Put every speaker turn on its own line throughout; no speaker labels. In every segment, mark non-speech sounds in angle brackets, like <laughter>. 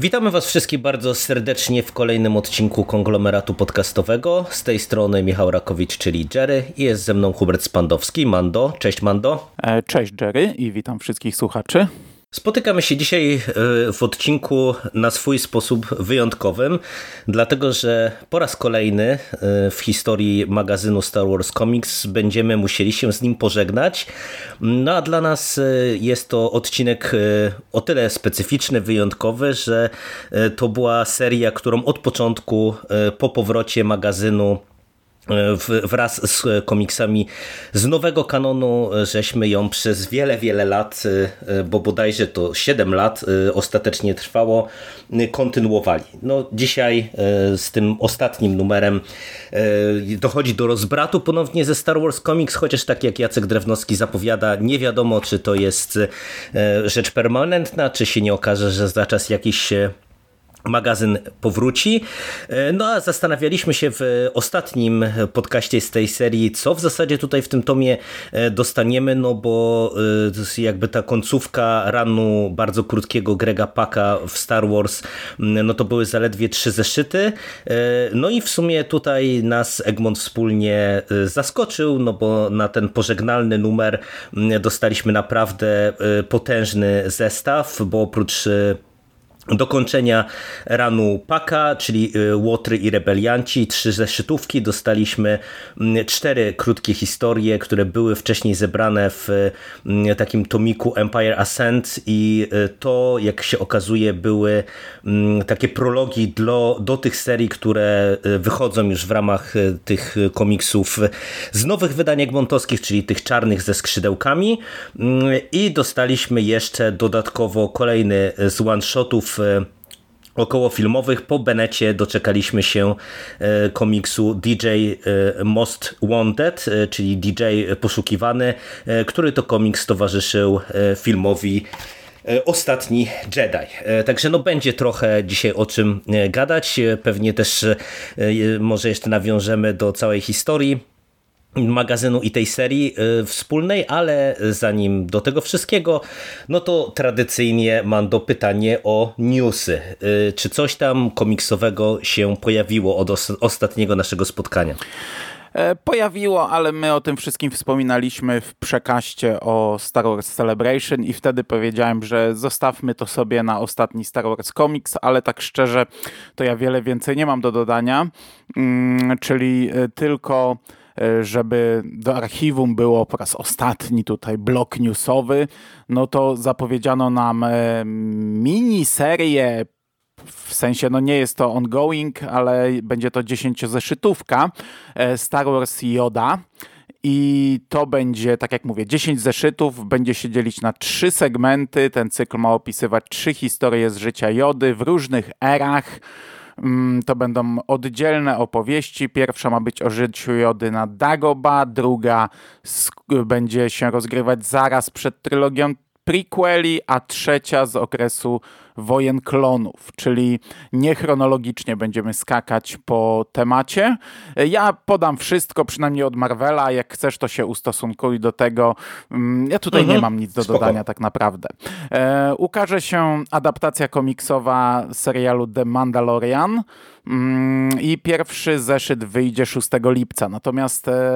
Witamy Was wszystkich bardzo serdecznie w kolejnym odcinku konglomeratu podcastowego. Z tej strony Michał Rakowicz, czyli Jerry, i jest ze mną Hubert Spandowski. Mando, cześć Mando.
E, cześć Jerry i witam wszystkich słuchaczy.
Spotykamy się dzisiaj e, w odcinku na swój sposób wyjątkowym, dlatego że po raz kolejny e, w historii magazynu Star Wars Comics będziemy musieli się z nim pożegnać. No a dla nas e, jest to odcinek o tyle specyficzny, wyjątkowy, że to była seria, którą od początku po powrocie magazynu wraz z komiksami z nowego kanonu, żeśmy ją przez wiele, wiele lat, e, bo bodajże to 7 lat e, ostatecznie trwało, kontynuowali. No, dzisiaj e, z tym ostatnim numerem dochodzi do rozbratu ponownie ze Star Wars Comics, chociaż tak jak Jacek Drewnowski zapowiada, nie wiadomo czy to jest rzecz permanentna, czy się nie okaże, że za czas jakiś magazyn powróci. E, no a zastanawialiśmy się w ostatnim podcaście z tej serii, co w zasadzie tutaj w tym tomie e, dostaniemy, no bo e, jakby ta końcówka ranu bardzo krótkiego Grega Paka w Star Wars, no to były zaledwie trzy zeszyty. No i w sumie tutaj nas Egmont wspólnie zaskoczył, no bo na ten pożegnalny numer dostaliśmy naprawdę potężny zestaw, bo oprócz dokończenia ranu Paka, czyli y, Łotry i Rebelianci, trzy zeszytówki. Dostaliśmy mm, cztery krótkie historie, które były wcześniej zebrane w mm, takim tomiku Empire Ascent. I y, to, jak się okazuje, były mm, takie prologi do, do tych serii, które y, wychodzą już w ramach tych komiksów z nowych wydań egmontowskich, czyli tych czarnych ze skrzydełkami. I dostaliśmy jeszcze dodatkowo kolejny z one-shotów około filmowych. Po Benecie doczekaliśmy się e, komiksu DJ e, Most Wanted, e, czyli DJ poszukiwany, który to komiks towarzyszył filmowi Ostatni Jedi. Także no będzie trochę dzisiaj o czym gadać. Pewnie też może jeszcze nawiążemy do całej historii magazynu i tej serii y, wspólnej, ale zanim do tego wszystkiego, no to tradycyjnie mam do pytanie o newsy. Y, czy coś tam komiksowego się pojawiło od ostatniego naszego spotkania?
E, pojawiło, ale my o tym wszystkim wspominaliśmy w przekaście o Star Wars Celebration i wtedy powiedziałem, że zostawmy to sobie na ostatni Star Wars Comics, ale tak szczerze to ja wiele więcej nie mam do dodania, mm, czyli e, tylko żeby do archiwum było po raz ostatni tutaj blok newsowy, no to zapowiedziano nam e, miniserię w sensie, no nie jest to ongoing, ale będzie to dziesięciozeszytówka e, Star Wars Yoda. I to będzie, tak jak mówię, 10 zeszytów, będzie się dzielić na trzy segmenty. Ten cykl ma opisywać trzy historie z życia Jody w różnych erach. Mm, to będą oddzielne opowieści. Pierwsza ma być o życiu Jody na Dagoba, druga będzie się rozgrywać zaraz przed trylogią prequeli, a trzecia z okresu wojen klonów, czyli niechronologicznie będziemy skakać po temacie. Ja podam wszystko, przynajmniej od Marvela. Jak chcesz, to się ustosunkuj do tego. Mm, ja tutaj mhm. nie mam nic do Spoko. dodania tak naprawdę. E, ukaże się adaptacja komiksowa serialu The Mandalorian. Mm, I pierwszy zeszyt wyjdzie 6 lipca. Natomiast e,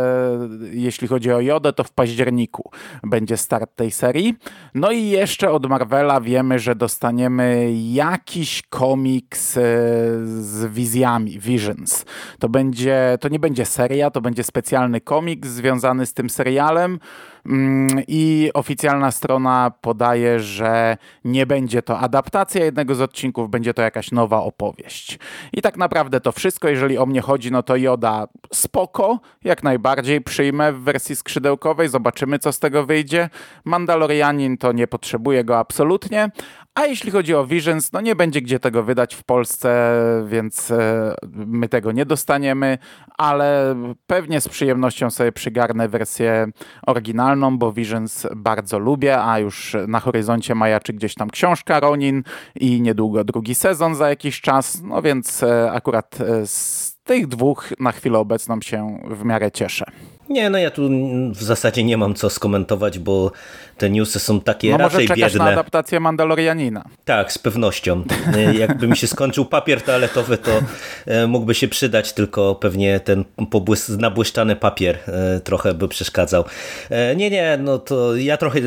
jeśli chodzi o Jodę, to w październiku będzie start tej serii. No i jeszcze od Marvela wiemy, że dostaniemy jakiś komiks e, z wizjami, Visions. To, będzie, to nie będzie seria, to będzie specjalny komiks związany z tym serialem. Mm, I oficjalna strona podaje, że nie będzie to adaptacja jednego z odcinków, będzie to jakaś nowa opowieść. I tak naprawdę to wszystko. Jeżeli o mnie chodzi, no to Joda spoko, jak najbardziej przyjmę w wersji skrzydełkowej, zobaczymy co z tego wyjdzie. Mandalorianin to nie potrzebuje go absolutnie, a jeśli chodzi o Visions, no nie będzie gdzie tego wydać w Polsce, więc e, my tego nie dostaniemy, ale pewnie z przyjemnością sobie przygarnę wersję oryginalną, bo Visions bardzo lubię, a już na horyzoncie majaczy gdzieś tam książka Ronin i niedługo drugi sezon za jakiś czas, no więc e, akurat e, z tych dwóch na chwilę obecną się w miarę cieszę.
Nie, no ja tu w zasadzie nie mam co skomentować, bo te newsy są takie
no
raczej
może
biedne.
na adaptację Mandalorianina.
Tak, z pewnością. E, jakby mi się skończył papier toaletowy, to e, mógłby się przydać, tylko pewnie ten nabłyszczany papier e, trochę by przeszkadzał. Nie, nie, no to ja trochę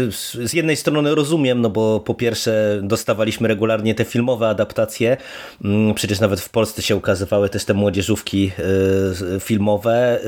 z jednej strony rozumiem, no bo po pierwsze dostawaliśmy regularnie te filmowe adaptacje, mm, przecież nawet w Polsce się ukazywały też te młodzieżówki filmowe.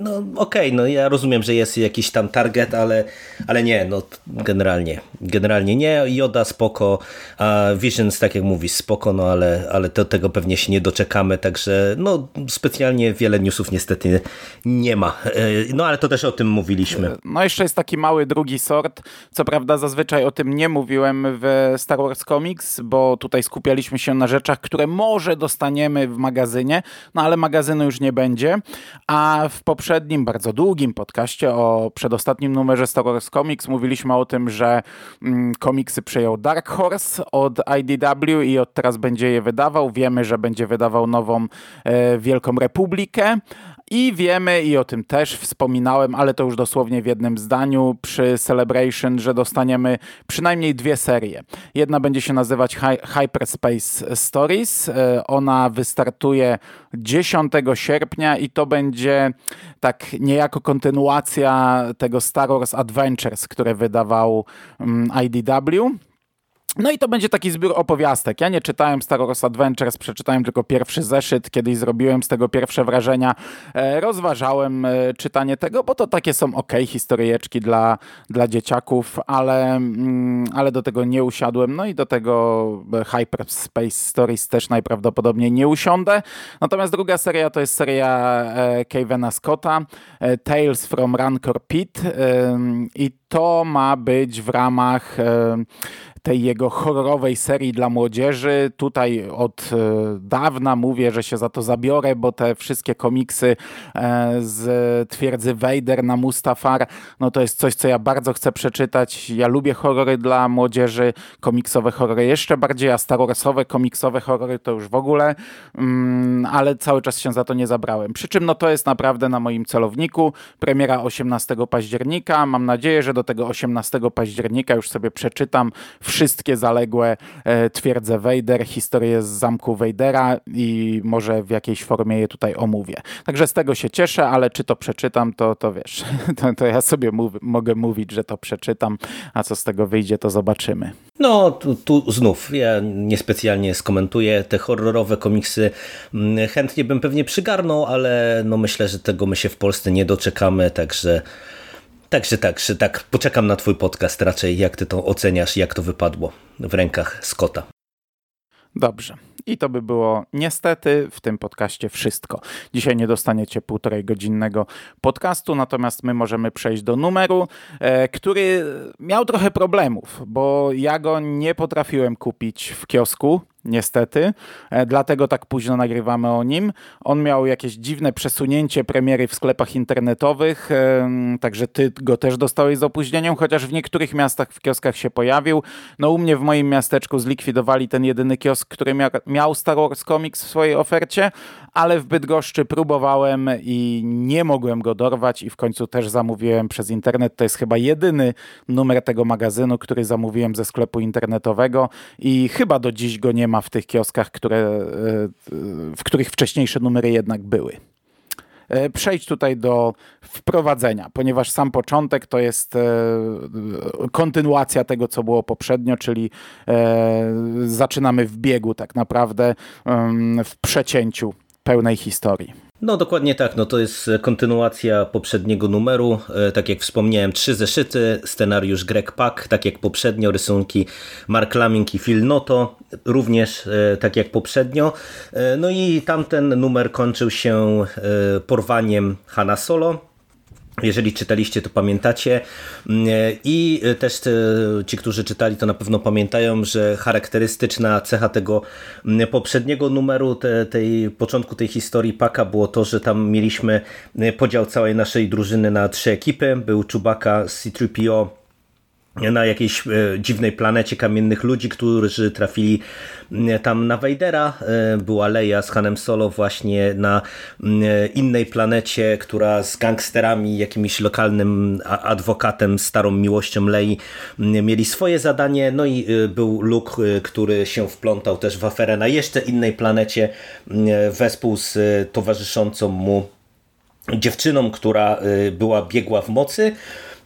No okej, okay, no ja rozumiem, że jest jakiś tam target, ale, ale nie, no generalnie, generalnie nie. Joda spoko, a Visions, tak jak mówisz, spoko, no ale, ale do tego pewnie się nie doczekamy, także no specjalnie wiele newsów niestety nie ma. E, no ale to też o tym mówiliśmy.
No jeszcze jest taki mały drugi sort, co prawda zazwyczaj o tym nie mówiłem w Star Wars Comics, bo tutaj skupialiśmy się na rzeczach, które może dostaniemy w magazynie, no ale magazynu już nie będzie, a w poprzednim, bardzo długim podcaście o przedostatnim numerze Star Wars Comics mówiliśmy o tym, że mm, komiksy przejął Dark Horse od IDW i od teraz będzie je wydawał. Wiemy, że będzie wydawał nową e, Wielką Republikę. I wiemy, i o tym też wspominałem, ale to już dosłownie w jednym zdaniu przy Celebration, że dostaniemy przynajmniej dwie serie. Jedna będzie się nazywać Hyperspace Stories. E, ona wystartuje 10 sierpnia i to będzie tak niejako kontynuacja tego Star Wars Adventures, które wydawał mm, IDW. No i to będzie taki zbiór opowiastek. Ja nie czytałem Star Wars Adventures, przeczytałem tylko pierwszy zeszyt, kiedyś zrobiłem z tego pierwsze wrażenia. E, rozważałem e, czytanie tego, bo to takie są ok historyjeczki dla, dla dzieciaków, ale, mm, ale do tego nie usiadłem. No i do tego e, Hyperspace Stories też najprawdopodobniej nie usiądę. Natomiast druga seria to jest seria Kevena Scotta, Tales from Rancor Pit i to ma być w ramach tej jego horrorowej serii dla młodzieży. Tutaj od e, dawna mówię, że się za to zabiorę, bo te wszystkie komiksy e, z twierdzy Vader na Mustafar, no to jest coś, co ja bardzo chcę przeczytać. Ja lubię horrory dla młodzieży, komiksowe horrory jeszcze bardziej, a Star Warsowe komiksowe horrory to już w ogóle, mm, ale cały czas się za to nie zabrałem. Przy czym no to jest naprawdę na moim celowniku. Premiera 18 października. Mam nadzieję, że do tego 18 października już sobie przeczytam wszystkie zaległe e, twierdze Vader, historię z zamku Vadera i może w jakiejś formie je tutaj omówię. Także z tego się cieszę, ale czy to przeczytam, to, to wiesz, <laughs> to, to ja sobie mów, mogę mówić, że to przeczytam, a co z tego wyjdzie, to zobaczymy.
No, tu, tu znów, ja niespecjalnie skomentuję te horrorowe komiksy. Mm, chętnie bym pewnie przygarnął, ale no myślę, że tego my się w Polsce nie doczekamy, także Także tak, że tak, poczekam na twój podcast raczej, jak ty to oceniasz, jak to wypadło w rękach Scotta.
Dobrze. I to by było niestety w tym podcaście wszystko. Dzisiaj nie dostaniecie półtorej godzinnego podcastu, natomiast my możemy przejść do numeru, e, który miał trochę problemów, bo ja go nie potrafiłem kupić w kiosku niestety, e, dlatego tak późno nagrywamy o nim. On miał jakieś dziwne przesunięcie premiery w sklepach internetowych, także ty go też dostałeś z opóźnieniem, chociaż w niektórych miastach w kioskach się pojawił. No u mnie w moim miasteczku zlikwidowali ten jedyny kiosk, który miał Star Wars Comics w swojej ofercie, ale w Bydgoszczy próbowałem i nie mogłem go dorwać i w końcu też zamówiłem przez internet. To jest chyba jedyny numer tego magazynu, który zamówiłem ze sklepu internetowego i chyba do dziś go nie ma w tych kioskach, które, e, w których wcześniejsze numery jednak były. E, przejdź tutaj do wprowadzenia, ponieważ sam początek to jest e, kontynuacja tego, co było poprzednio, czyli zaczynamy w biegu tak naprawdę, w przecięciu pełnej historii.
No dokładnie tak, no to jest kontynuacja poprzedniego numeru, e, tak jak wspomniałem, trzy zeszyty, scenariusz Greg Pak, tak jak poprzednio, rysunki Mark Laming i Phil Noto, również e, tak jak poprzednio. E, no i tamten numer kończył się porwaniem Hanna Solo, jeżeli czytaliście, to pamiętacie. Mm, I też ci, którzy czytali, to na pewno pamiętają, że charakterystyczna cecha tego mm, poprzedniego numeru, te, tej początku tej historii Paka było to, że tam mieliśmy podział całej naszej drużyny na trzy ekipy. Był Chewbacca, C-3PO na jakiejś dziwnej planecie kamiennych ludzi, którzy trafili tam na Vadera. Była Leia z Hanem Solo właśnie na innej planecie, która z gangsterami, jakimś lokalnym adwokatem, starą miłością Lei mieli swoje zadanie. No i był Luke, który się wplątał też w aferę na jeszcze innej planecie wespół z towarzyszącą mu dziewczyną, która była biegła w mocy.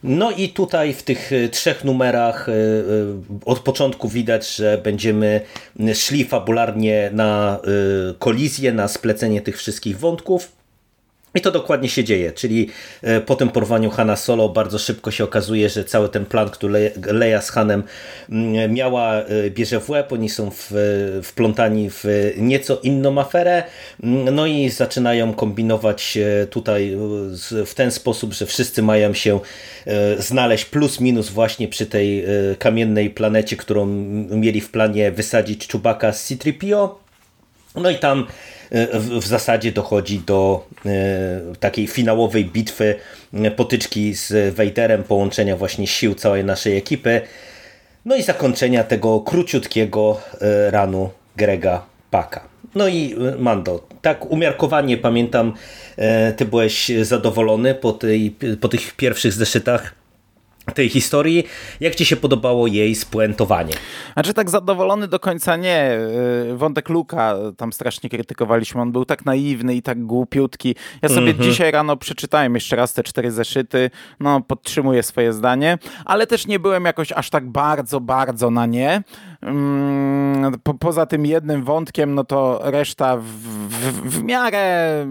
No i tutaj w tych y, trzech numerach y, y, od początku widać, że będziemy szli fabularnie na kolizję, na splecenie tych wszystkich wątków. I to dokładnie się dzieje, czyli e, po tym porwaniu Hanna Solo bardzo szybko się okazuje, że cały ten plan, który Leia z Hanem mm, miała, e, bierze w łeb, oni są w, wplątani w nieco inną aferę, mm, no i zaczynają kombinować e, tutaj w ten sposób, że wszyscy mają się znaleźć plus minus właśnie przy tej kamiennej planecie, którą mieli w planie wysadzić Chewbacca z C-3PO, no i tam E, w zasadzie dochodzi do e, takiej finałowej bitwy, e, potyczki z Vaderem, połączenia właśnie sił całej naszej ekipy, no i zakończenia tego króciutkiego ranu Grega Paka. No i Mando, tak umiarkowanie pamiętam, ty byłeś zadowolony po, tej, po tych pierwszych zeszytach tej historii. Jak ci się podobało jej spuentowanie?
Znaczy tak zadowolony do końca nie. Y, wątek Luka tam strasznie krytykowaliśmy. On był tak naiwny i tak głupiutki. Ja sobie mm -hmm. dzisiaj rano przeczytałem jeszcze raz te cztery zeszyty. No, podtrzymuję swoje zdanie, ale też nie byłem jakoś aż tak bardzo, bardzo na nie. Mm, po, poza tym jednym wątkiem, no to reszta w, w, w miarę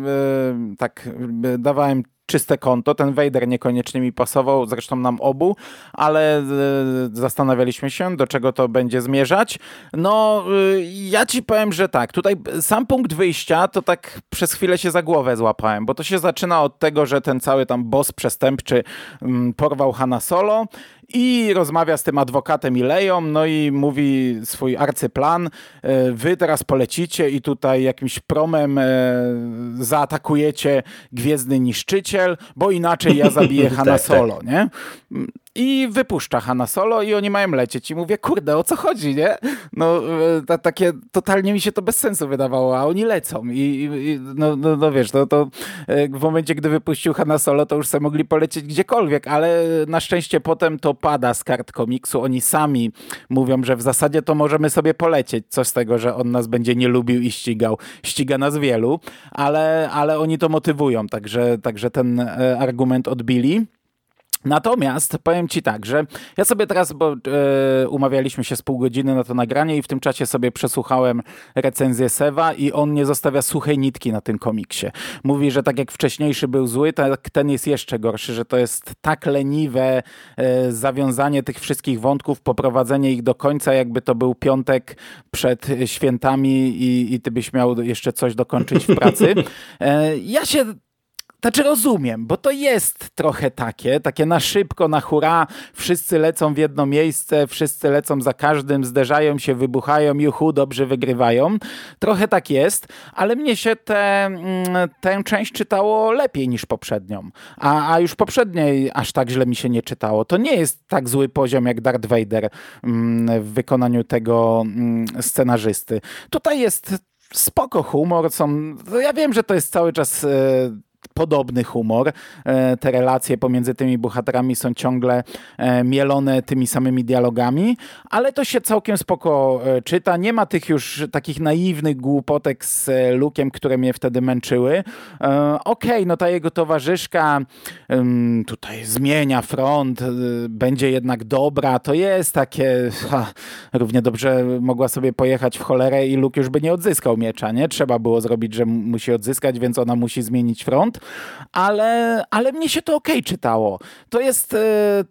y, tak y, dawałem czyste konto. Ten Vader niekoniecznie mi pasował, zresztą nam obu, ale e, zastanawialiśmy się, do czego to będzie zmierzać. No, e, ja ci powiem, że tak. Tutaj sam punkt wyjścia to tak przez chwilę się za głowę złapałem, bo to się zaczyna od tego, że ten cały tam boss przestępczy mm, porwał Hanna Solo i rozmawia z tym adwokatem Ileją, no i mówi swój arcyplan, e, wy teraz polecicie i tutaj jakimś promem zaatakujecie Gwiezdny Niszczyciel, bo inaczej ja zabiję <laughs> Hanna tak, tak. Solo, nie? I wypuszcza Hanna Solo i oni mają lecieć. I mówię, kurde, o co chodzi, nie? No, e, takie totalnie mi się to bez sensu wydawało, a oni lecą. I, i no, no, no, wiesz, no, to e, w momencie, gdy wypuścił Hanna Solo, to już sobie mogli polecieć gdziekolwiek, ale na szczęście potem to pada z kart komiksu. Oni sami mówią, że w zasadzie to możemy sobie polecieć. Co z tego, że on nas będzie nie lubił i ścigał. Ściga nas wielu, ale, ale oni to motywują, także, także ten e, argument odbili. Natomiast powiem Ci tak, że ja sobie teraz, bo e, umawialiśmy się z pół godziny na to nagranie i w tym czasie sobie przesłuchałem recenzję Sewa i on nie zostawia suchej nitki na tym komiksie. Mówi, że tak jak wcześniejszy był zły, tak ten jest jeszcze gorszy, że to jest tak leniwe e, zawiązanie tych wszystkich wątków, poprowadzenie ich do końca, jakby to był piątek przed świętami i, i ty byś miał jeszcze coś dokończyć w pracy. <laughs> E, ja się znaczy rozumiem, bo to jest trochę takie, takie na szybko, na hura, wszyscy lecą w jedno miejsce, wszyscy lecą za każdym, zderzają się, wybuchają, juhu, dobrze wygrywają. Trochę tak jest, ale mnie się te, mm, tę część czytało lepiej niż poprzednią. A, a już poprzedniej aż tak źle mi się nie czytało. To nie jest tak zły poziom jak Darth Vader mm, w wykonaniu tego mm, scenarzysty. Tutaj jest spoko humor, są, ja wiem, że to jest cały czas e, podobny humor. E, te relacje pomiędzy tymi bohaterami są ciągle e, mielone tymi samymi dialogami, ale to się całkiem spoko e, czyta. Nie ma tych już takich naiwnych głupotek z Lukiem, które mnie wtedy męczyły. Okej, okay, no ta jego towarzyszka tutaj zmienia front, będzie jednak dobra. To jest takie... Ha, równie dobrze mogła sobie pojechać w cholerę i Luke już by nie odzyskał miecza, nie? Trzeba było zrobić, że musi odzyskać, więc ona musi zmienić front ale, ale mnie się to ok czytało. To jest e,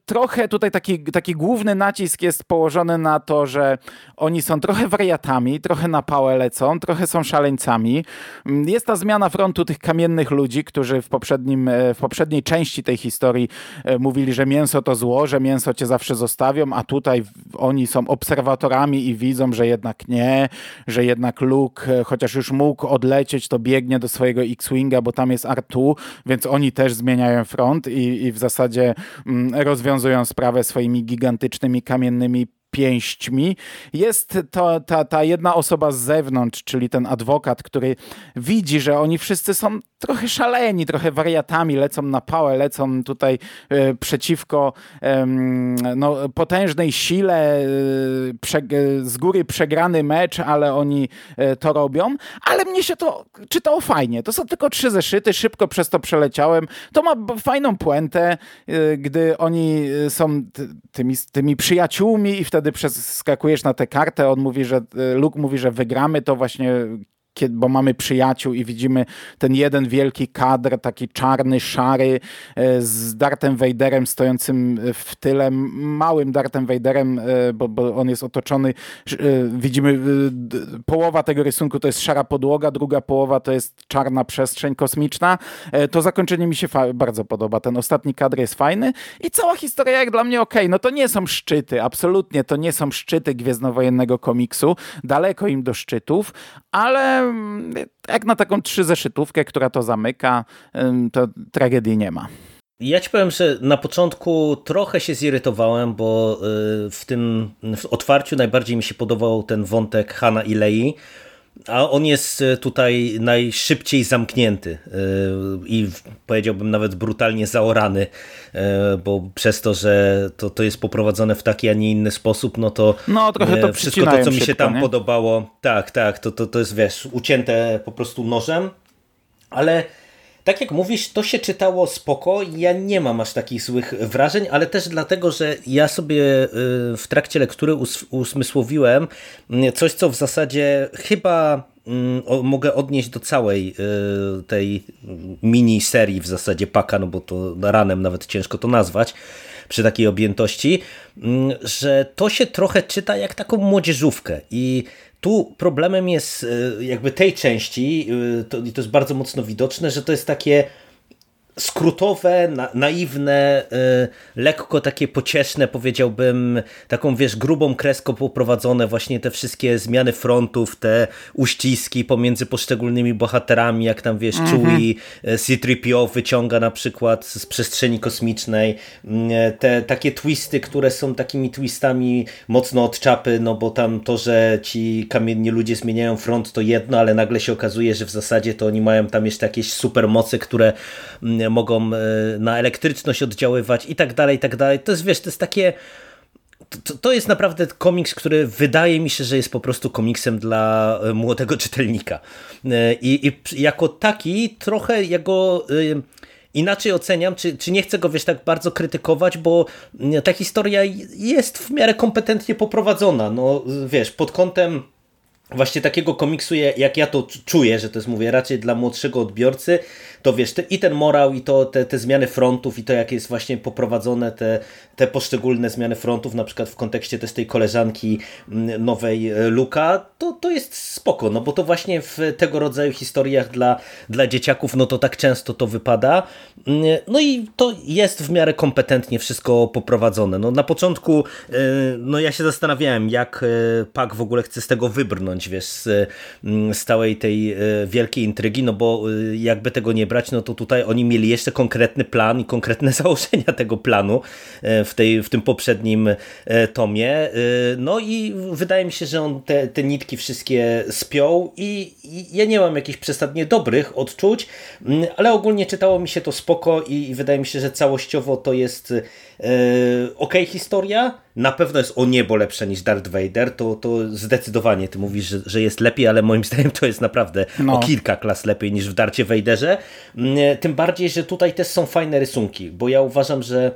trochę tutaj taki, taki główny nacisk jest położony na to, że oni są trochę wariatami, trochę na pałę lecą, trochę są szaleńcami. Mm, jest ta zmiana frontu tych kamiennych ludzi, którzy w, poprzednim, e, w poprzedniej części tej historii e, mówili, że mięso to zło, że mięso cię zawsze zostawią, a tutaj oni są obserwatorami i widzą, że jednak nie, że jednak Luke, chociaż już mógł odlecieć, to biegnie do swojego X-Winga, bo tam jest Art tu, więc oni też zmieniają front i, i w zasadzie mm, rozwiązują sprawę swoimi gigantycznymi kamiennymi pięśćmi. Jest to, ta, ta jedna osoba z zewnątrz, czyli ten adwokat, który widzi, że oni wszyscy są trochę szaleni, trochę wariatami, lecą na pałę, lecą tutaj e, przeciwko e, no, potężnej sile, e, prze, z góry przegrany mecz, ale oni e, to robią. Ale mnie się to czytało fajnie. To są tylko trzy zeszyty, szybko przez to przeleciałem. To ma fajną puentę, e, gdy oni e, są tymi, tymi przyjaciółmi i wtedy wtedy przeskakujesz na tę kartę, on mówi, że e, Luke mówi, że wygramy, to właśnie bo mamy przyjaciół i widzimy ten jeden wielki kadr, taki czarny, szary, e, z Darthem Vaderem stojącym w tyle, małym Darthem Vaderem, e, bo, bo on jest otoczony, widzimy połowa tego rysunku to jest szara podłoga, druga połowa to jest czarna przestrzeń kosmiczna. To zakończenie mi się bardzo podoba. Ten ostatni kadr jest fajny i cała historia jak dla mnie ok. No to nie są szczyty, absolutnie to nie są szczyty Gwiezdnowojennego komiksu, daleko im do szczytów, ale jak na taką trzyzeszytówkę, która to zamyka, to tragedii nie ma.
Ja ci powiem, że na początku trochę się zirytowałem, bo y, w tym w otwarciu najbardziej mi się podobał ten wątek Hanna i Lei, a on jest e, tutaj najszybciej zamknięty e, i powiedziałbym nawet brutalnie zaorany, e, bo przez to, że to, to jest poprowadzone w taki, a nie inny sposób, no to,
no, trochę to
wszystko to, co mi się tam nie? podobało, tak, tak, to, to, to jest wiesz, ucięte po prostu nożem, ale tak jak mówisz, to się czytało spoko. Ja nie mam aż takich złych wrażeń, ale też dlatego, że ja sobie y, w trakcie lektury usmysłowiłem mm, coś, co w zasadzie chyba mm, mogę odnieść do całej y, tej mini serii w zasadzie paka, no bo to ranem nawet ciężko to nazwać przy takiej objętości, mm, że to się trochę czyta jak taką młodzieżówkę i tu problemem jest e, jakby tej części, e, to, i to jest bardzo mocno widoczne, że to jest takie skrótowe, na, naiwne, y, lekko takie pocieszne, powiedziałbym, taką wiesz, grubą kreską poprowadzone właśnie te wszystkie zmiany frontów, te uściski pomiędzy poszczególnymi bohaterami, jak tam wiesz, mhm. Chewie, C-3PO wyciąga na przykład z przestrzeni kosmicznej, te takie twisty, które są takimi twistami mocno od czapy, no bo tam to, że ci kamienni ludzie zmieniają front to jedno, ale nagle się okazuje, że w zasadzie to oni mają tam jeszcze jakieś supermoce, które mogą e, na elektryczność oddziaływać i tak dalej, i tak dalej. To jest, wiesz, to jest takie... To, to, jest naprawdę komiks, który wydaje mi się, że jest po prostu komiksem dla e, młodego <laughs> czytelnika. E, I, i jako taki trochę jego inaczej oceniam, czy, czy nie chcę go wiesz, tak bardzo krytykować, bo ta historia jest w miarę kompetentnie poprowadzona. No wiesz, pod kątem właśnie takiego komiksu, jak ja to czuję, że to jest, mówię, raczej dla młodszego odbiorcy, to wiesz, te, i ten morał, i to te, te zmiany frontów, i to jak jest właśnie poprowadzone te, te poszczególne zmiany frontów, na przykład w kontekście też tej koleżanki mm, nowej e, Luka, to, to jest spoko, no bo to właśnie w tego rodzaju historiach dla, dla dzieciaków, no to tak często to wypada. Mm, no i to jest w miarę kompetentnie wszystko poprowadzone. No na początku, e, no ja się zastanawiałem, jak e, Pak w ogóle chce z tego wybrnąć, wiesz, z, mm, z całej tej wielkiej intrygi, no bo jakby tego nie no to tutaj oni mieli jeszcze konkretny plan i konkretne <laughs> założenia tego planu e, w, tej, w tym poprzednim e, tomie. E, no i wydaje mi się, że on te, te nitki wszystkie spiął i, i ja nie mam jakichś przesadnie dobrych odczuć, mm, ale ogólnie czytało mi się to spoko i, i wydaje mi się, że całościowo to jest ok historia, na pewno jest o niebo lepsza niż Darth Vader, to, to zdecydowanie ty mówisz, że, że jest lepiej, ale moim <laughs> zdaniem to jest naprawdę no. o kilka klas lepiej niż w Darcie Vaderze. Mm, tym bardziej, że tutaj też są fajne rysunki, bo ja uważam, że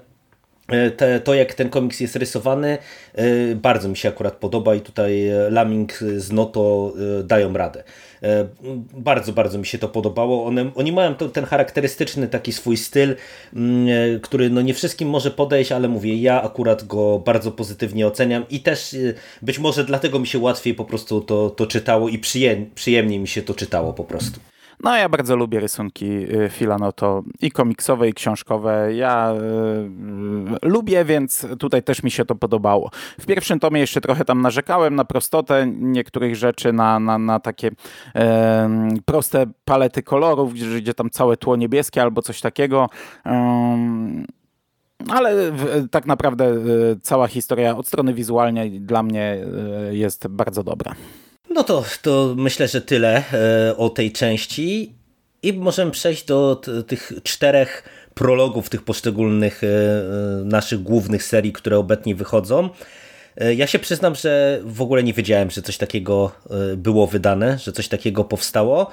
e, te, to jak ten komiks jest rysowany e, bardzo mi się akurat podoba i tutaj e, Laming z Noto dają radę. Bardzo, bardzo mi się to podobało. One, oni mają to, ten charakterystyczny taki swój styl, mm, który no nie wszystkim może podejść, ale mówię, ja akurat go bardzo pozytywnie oceniam i też być może dlatego mi się łatwiej po prostu to, to czytało i przyjemnie, przyjemnie mi się to czytało po prostu.
No ja bardzo lubię rysunki y, Filanoto i komiksowe i książkowe. Ja y, lubię, więc tutaj też mi się to podobało. W pierwszym tomie jeszcze trochę tam narzekałem na prostotę niektórych rzeczy, na, na, na takie y, proste palety kolorów, gdzie, tam całe tło niebieskie albo coś takiego. ale tak naprawdę cała historia od strony wizualnej dla mnie jest bardzo dobra.
No to, to myślę, że tyle e, o tej części i możemy przejść do tych czterech prologów tych poszczególnych e, e, naszych głównych serii, które obecnie wychodzą. Ja się przyznam, że w ogóle nie wiedziałem, że coś takiego było wydane, że coś takiego powstało.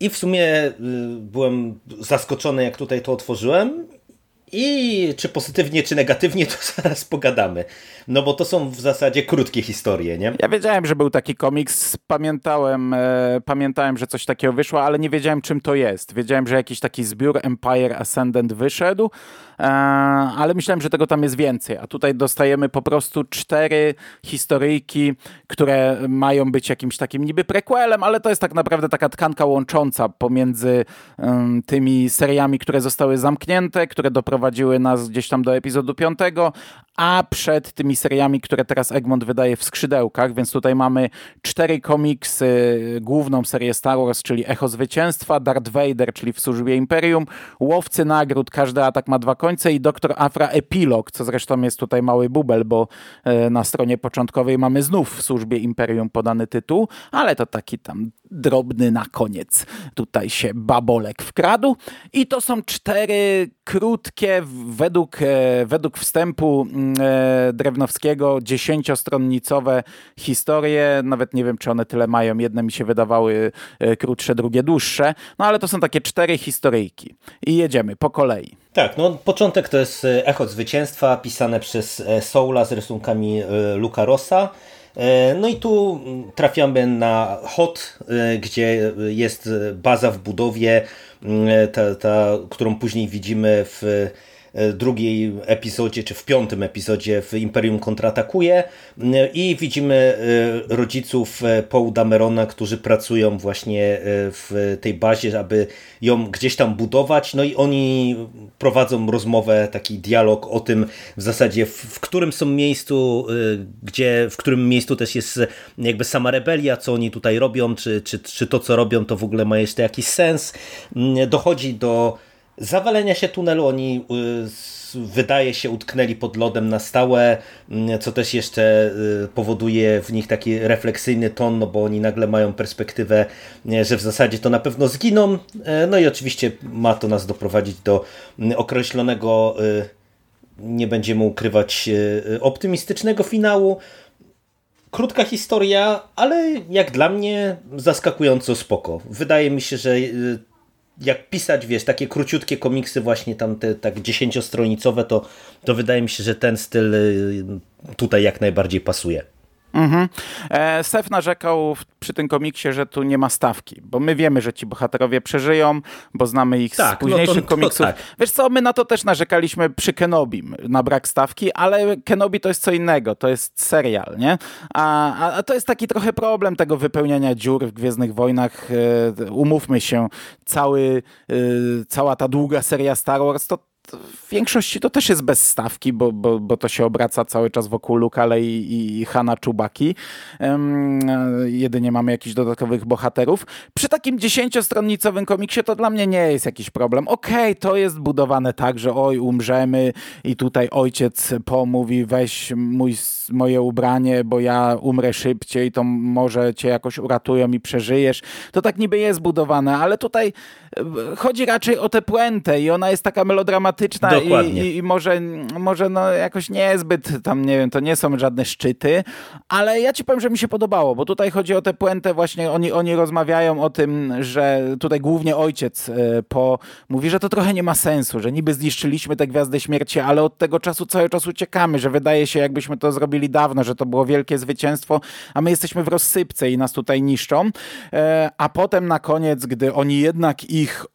I w sumie byłem zaskoczony, jak tutaj to otworzyłem. I czy pozytywnie, czy negatywnie, to <laughs> zaraz pogadamy. No bo to są w zasadzie krótkie historie, nie?
Ja wiedziałem, że był taki komiks, pamiętałem, e, pamiętałem, że coś takiego wyszło, ale nie wiedziałem czym to jest. Wiedziałem, że jakiś taki zbiór Empire Ascendant wyszedł, e, ale myślałem, że tego tam jest więcej. A tutaj dostajemy po prostu cztery historyjki, które mają być jakimś takim niby prequelem, ale to jest tak naprawdę taka tkanka łącząca pomiędzy um, tymi seriami, które zostały zamknięte, które doprowadziły nas gdzieś tam do epizodu piątego, a przed tymi seriami, które teraz Egmont wydaje w skrzydełkach, więc tutaj mamy cztery komiksy, główną serię Star Wars, czyli Echo Zwycięstwa, Darth Vader, czyli w służbie Imperium, Łowcy Nagród, każdy atak ma dwa końce i Doktor Afra Epilog, co zresztą jest tutaj mały bubel, bo e, na stronie początkowej mamy znów w służbie Imperium podany tytuł, ale to taki tam drobny na koniec. Tutaj się babolek wkradł i to są cztery krótkie, według, e, według wstępu Drewnowskiego, dziesięciostronnicowe historie. Nawet nie wiem, czy one tyle mają. Jedne mi się wydawały e, krótsze, drugie dłuższe. No ale to są takie cztery historyjki. I jedziemy po kolei.
Tak, no początek to jest Echo Zwycięstwa, pisane przez Soula z rysunkami Luca Rossa. E, no i tu trafiamy na HOT, e, gdzie jest baza w budowie, e, ta, ta, którą później widzimy w E, drugiej epizodzie, czy w piątym epizodzie w Imperium kontratakuje e, i widzimy e, rodziców Paul Damerona, którzy pracują właśnie w tej bazie, aby ją gdzieś tam budować, no i oni prowadzą rozmowę, taki dialog o tym w zasadzie w, w którym są miejscu, gdzie, w którym miejscu też jest jakby sama rebelia, co oni tutaj robią, czy, czy, czy to co robią to w ogóle ma jeszcze jakiś sens. Mm, dochodzi do zawalenia się tunelu oni y, wydaje się utknęli pod lodem na stałe, mm, co też jeszcze y, powoduje w nich taki refleksyjny ton, no bo oni nagle mają perspektywę, że w zasadzie to na pewno zginą. E, no i oczywiście ma to nas doprowadzić do mm, określonego, y, nie będziemy ukrywać, optymistycznego finału. Krótka historia, ale jak dla mnie zaskakująco spoko. Wydaje mi się, że jak pisać, wiesz, takie króciutkie komiksy właśnie tam te tak dziesięciostronicowe, to, to wydaje mi się, że ten styl y, tutaj jak najbardziej pasuje.
Mhm. E, Sef narzekał przy tym komiksie, że tu nie ma stawki, bo my wiemy, że ci bohaterowie przeżyją, bo znamy ich tak, z późniejszych no to, komiksów. To tak. Wiesz co, my na to też narzekaliśmy przy Kenobim, na brak stawki, ale Kenobi to jest co innego, to jest serial, nie? A, a to jest taki trochę problem tego wypełniania dziur w Gwiezdnych Wojnach. E, umówmy się, cały, e, cała ta długa seria Star Wars to w większości to też jest bez stawki, bo, bo, bo to się obraca cały czas wokół Lukale i, i Hana Czubaki. Um, jedynie mamy jakichś dodatkowych bohaterów. Przy takim dziesięciostronnicowym komiksie to dla mnie nie jest jakiś problem. Okej, okay, to jest budowane tak, że oj, umrzemy i tutaj ojciec pomówi, weź mój, moje ubranie, bo ja umrę szybciej, to może cię jakoś uratują i przeżyjesz. To tak niby jest budowane, ale tutaj chodzi raczej o tę puentę i ona jest taka melodramatyczna dramatyczna i, i, może, może no jakoś niezbyt tam, nie wiem, to nie są żadne szczyty, ale ja ci powiem, że mi się podobało, bo tutaj chodzi o tę puentę właśnie, oni, oni rozmawiają o tym, że tutaj głównie ojciec e, po mówi, że to trochę nie ma sensu, że niby zniszczyliśmy te Gwiazdy Śmierci, ale od tego czasu cały czas uciekamy, że wydaje się jakbyśmy to zrobili dawno, że to było wielkie zwycięstwo, a my jesteśmy w rozsypce i nas tutaj niszczą, e, a potem na koniec, gdy oni jednak ich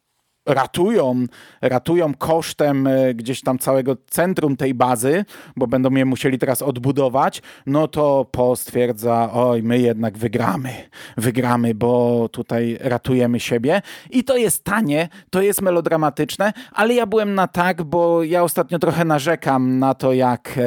ratują, ratują kosztem e, gdzieś tam całego centrum tej bazy, bo będą je musieli teraz odbudować, no to Po stwierdza, oj, my jednak wygramy, wygramy, bo tutaj ratujemy siebie. I to jest tanie, to jest melodramatyczne, ale ja byłem na tak, bo ja ostatnio trochę narzekam na to, jak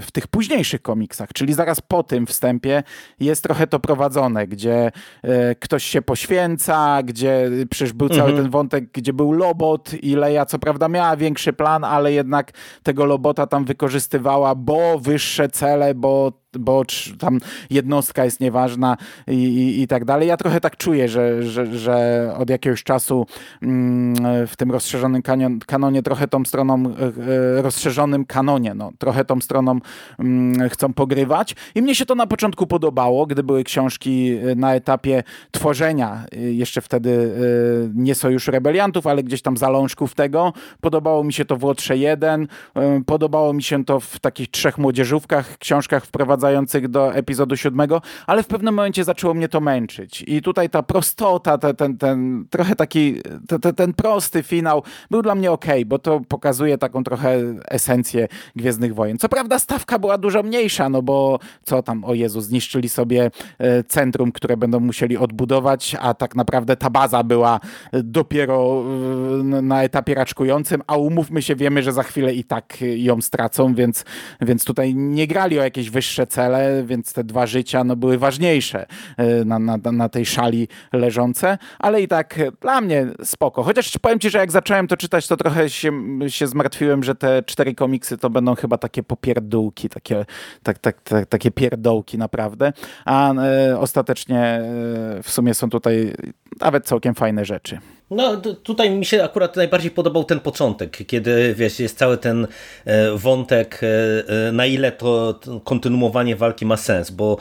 w tych późniejszych komiksach, czyli zaraz po tym wstępie jest trochę to prowadzone, gdzie e, ktoś się poświęca, gdzie przecież był cały mhm. ten wątek, gdzie był Lobot i Leia co prawda miała większy plan, ale jednak tego Lobota tam wykorzystywała, bo wyższe cele, bo bo tam jednostka jest nieważna i, i, i, tak dalej. Ja trochę tak czuję, że, że, że od jakiegoś czasu mm, w tym rozszerzonym kanion, kanonie trochę tą stroną, e, e, rozszerzonym kanonie, no, trochę tą stroną mm, chcą pogrywać i mnie się to na początku podobało, gdy były książki e, na etapie tworzenia, jeszcze wtedy nie Sojuszu Rebeliantów, ale gdzieś tam zalążków tego. Podobało mi się to w Łotrze 1, podobało mi się to w takich trzech młodzieżówkach, książkach wprowadzających do epizodu siódmego, ale w pewnym momencie zaczęło mnie to męczyć. I tutaj ta prostota, ten, ten, ten trochę taki, ten, ten prosty finał był dla mnie ok, bo to pokazuje taką trochę esencję Gwiezdnych Wojen. Co prawda stawka była dużo mniejsza, no bo co tam, o Jezu, zniszczyli sobie e, centrum, które będą musieli odbudować, a tak naprawdę ta baza była dopiero e, na etapie raczkującym, a umówmy się, wiemy, że za chwilę i tak ją stracą, więc, więc tutaj nie grali o jakieś wyższe cele, więc te dwa życia no, były ważniejsze e, na, na, na tej szali leżące, ale i tak dla mnie spoko. Chociaż powiem ci, że jak zacząłem to czytać, to trochę się, się zmartwiłem, że te cztery komiksy to będą chyba takie popierdółki, takie, tak, tak, tak, takie pierdołki naprawdę, a e, ostatecznie w sumie są tutaj nawet całkiem fajne rzeczy.
No tutaj mi się akurat najbardziej podobał ten początek, kiedy wiesz, jest cały ten e, wątek, e, e, na ile to kontynuowanie walki ma sens, bo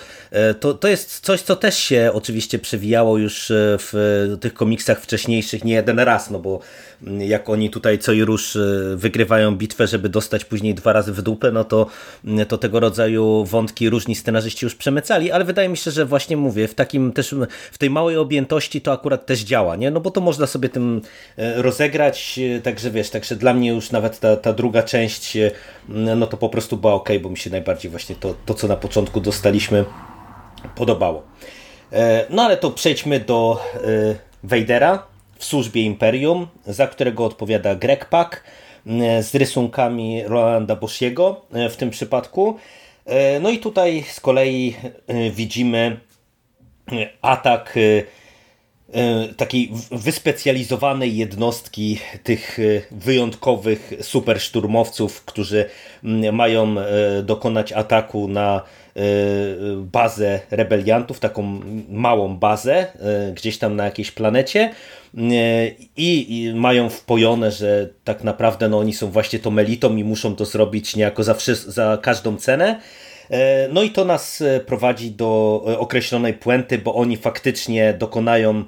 to, to jest coś, co też się oczywiście przewijało już w tych komiksach wcześniejszych nie jeden raz, no bo jak oni tutaj co i rusz wygrywają bitwę, żeby dostać później dwa razy w dupę, no to, to tego rodzaju wątki różni scenarzyści już przemycali, ale wydaje mi się, że właśnie mówię, w takim też, w tej małej objętości to akurat też działa, nie? No bo to można sobie tym e, rozegrać, e, także wiesz, także dla mnie już nawet ta, ta druga część, e, no to po prostu była ok, bo mi się najbardziej właśnie to, to co na początku dostaliśmy podobało. No ale to przejdźmy do Wejdera w służbie Imperium, za którego odpowiada Greg Pak z rysunkami Rolanda Boschiego w tym przypadku. No i tutaj z kolei widzimy atak E, takiej wyspecjalizowanej jednostki tych e, wyjątkowych superszturmowców, którzy mają e, dokonać ataku na bazę rebeliantów, taką małą bazę gdzieś tam na jakiejś planecie i, mają wpojone, że tak naprawdę no, oni są właśnie tą elitą i muszą to zrobić niejako za, za każdą cenę. E, no i to nas e, prowadzi do e, określonej puenty, bo oni faktycznie dokonają,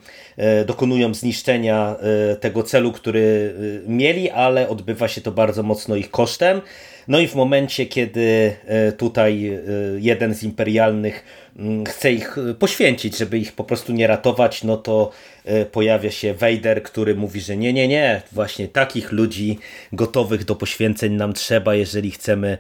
dokonują zniszczenia tego celu, który mieli, ale odbywa się to bardzo mocno ich kosztem. No i w momencie, kiedy tutaj jeden z imperialnych chce ich poświęcić, żeby ich po prostu nie ratować, no to pojawia się Vader, który mówi, że nie, nie, nie, właśnie takich ludzi gotowych do poświęceń nam trzeba, jeżeli chcemy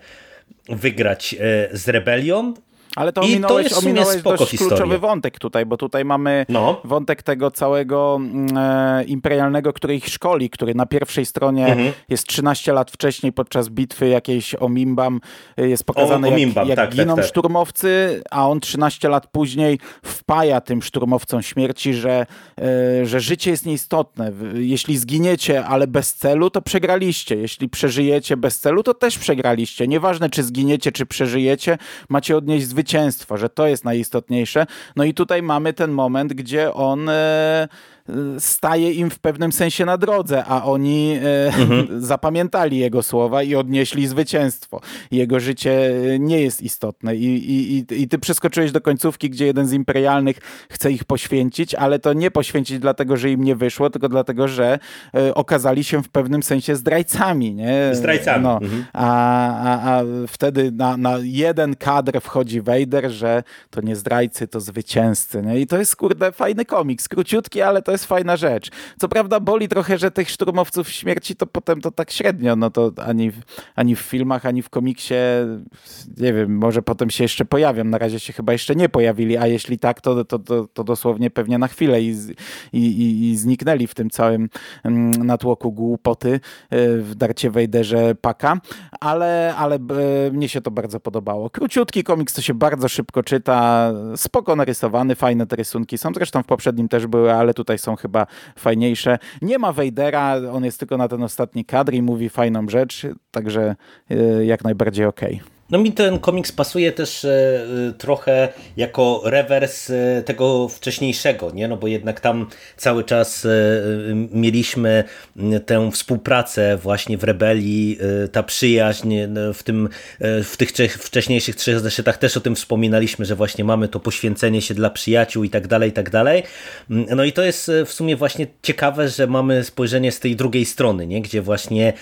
wygrać e, z rebelią
ale to ominąłeś, to ominąłeś dość historia. kluczowy wątek tutaj, bo tutaj mamy no. wątek tego całego mm, e, imperialnego, który ich szkoli, który na pierwszej stronie mhm. jest 13 lat wcześniej podczas bitwy jakiejś o Mimbam e, jest pokazane, o, o jak, jak tak, giną tak, tak. szturmowcy, a on 13 lat później wpaja tym szturmowcom śmierci, że, e, że życie jest nieistotne. Jeśli zginiecie, ale bez celu, to przegraliście. Jeśli przeżyjecie bez celu, to też przegraliście. Nieważne, czy zginiecie, czy przeżyjecie, macie odnieść zwycięstwo zwycięstwa, że to jest najistotniejsze. No i tutaj mamy ten moment, gdzie on e, staje im w pewnym sensie na drodze, a oni e, mhm. <laughs> zapamiętali jego słowa i odnieśli zwycięstwo. Jego życie nie jest istotne I, i, i, ty przeskoczyłeś do końcówki, gdzie jeden z imperialnych chce ich poświęcić, ale to nie poświęcić dlatego, że im nie wyszło, tylko dlatego, że e, okazali się w pewnym sensie zdrajcami. Nie?
Zdrajcami. No,
mhm. a, a, a wtedy na, na jeden kadr wchodzi Vader, że to nie zdrajcy, to zwycięzcy. Nie? I to jest, kurde, fajny komiks. Króciutki, ale to jest fajna rzecz. Co prawda boli trochę, że tych szturmowców śmierci to potem to tak średnio, no to ani, ani w filmach, ani w komiksie, nie wiem, może potem się jeszcze pojawią. Na razie się chyba jeszcze nie pojawili, a jeśli tak, to, to, to, to dosłownie pewnie na chwilę i, i, i, i zniknęli w tym całym mm, natłoku głupoty e, w Darcie Wejderze Paka, ale, ale mnie się to bardzo podobało. Króciutki komiks, to się bardzo szybko czyta, spoko narysowany, fajne te rysunki są, zresztą w poprzednim też były, ale tutaj są chyba fajniejsze. Nie ma Wejdera, on jest tylko na ten ostatni kadr i mówi fajną rzecz, także e, jak najbardziej okej. Okay.
No mi ten komiks pasuje też e, trochę jako rewers e, tego wcześniejszego, nie? No bo jednak tam cały czas e, mieliśmy tę współpracę właśnie w rebelii, ta przyjaźń w, tym, w tych trzech, wcześniejszych trzech zeszytach też o tym wspominaliśmy, że właśnie mamy to poświęcenie się dla przyjaciół i tak dalej, i tak dalej. No i to jest w sumie właśnie ciekawe, że mamy spojrzenie z tej drugiej strony, nie? Gdzie właśnie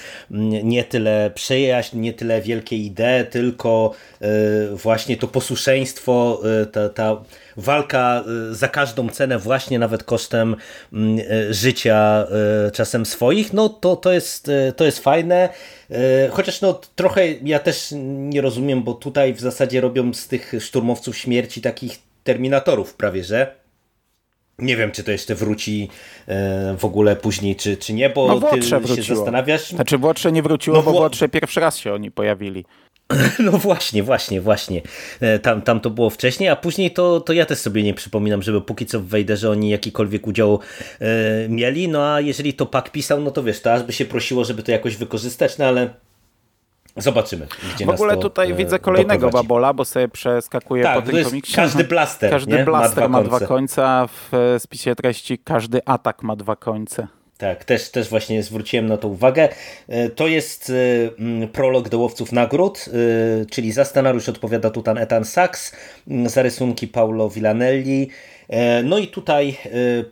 nie tyle przyjaźń, nie tyle wielkie idee, tylko tylko e, właśnie to posłuszeństwo, e, ta, ta walka e, za każdą cenę, właśnie nawet kosztem mm, życia czasem swoich, no to, to, jest, to jest fajne. Chociaż no trochę ja też nie rozumiem, bo tutaj w zasadzie robią z tych szturmowców śmierci takich terminatorów prawie, że nie wiem, czy to jeszcze wróci w ogóle później, czy, czy nie, bo
no,
ty
wróciło.
się zastanawiasz.
Znaczy Łotrze nie wróciło, no, bo Łotrze pierwszy raz się oni pojawili. <laughs>
No właśnie, właśnie, właśnie. E, tam, tam to było wcześniej, a później to, to ja też sobie nie przypominam, żeby póki co w Wejderze oni jakikolwiek udział e, mieli. No a jeżeli to Pak pisał, no to wiesz, to aż by się prosiło, żeby to jakoś wykorzystać, no ale Zobaczymy.
w ogóle tutaj e, widzę kolejnego doprowadzi. babola, bo sobie przeskakuje
tak,
po tym komiksie.
Każdy blaster.
Każdy
nie?
blaster ma dwa, ma dwa końce, a w spisie treści każdy atak ma dwa końce.
Tak, też, też właśnie zwróciłem na to uwagę. E, to jest e, prolog do Łowców Nagród, e, czyli za scenariusz odpowiada tutaj Ethan Sachs, za rysunki Paulo Villanelli. No i tutaj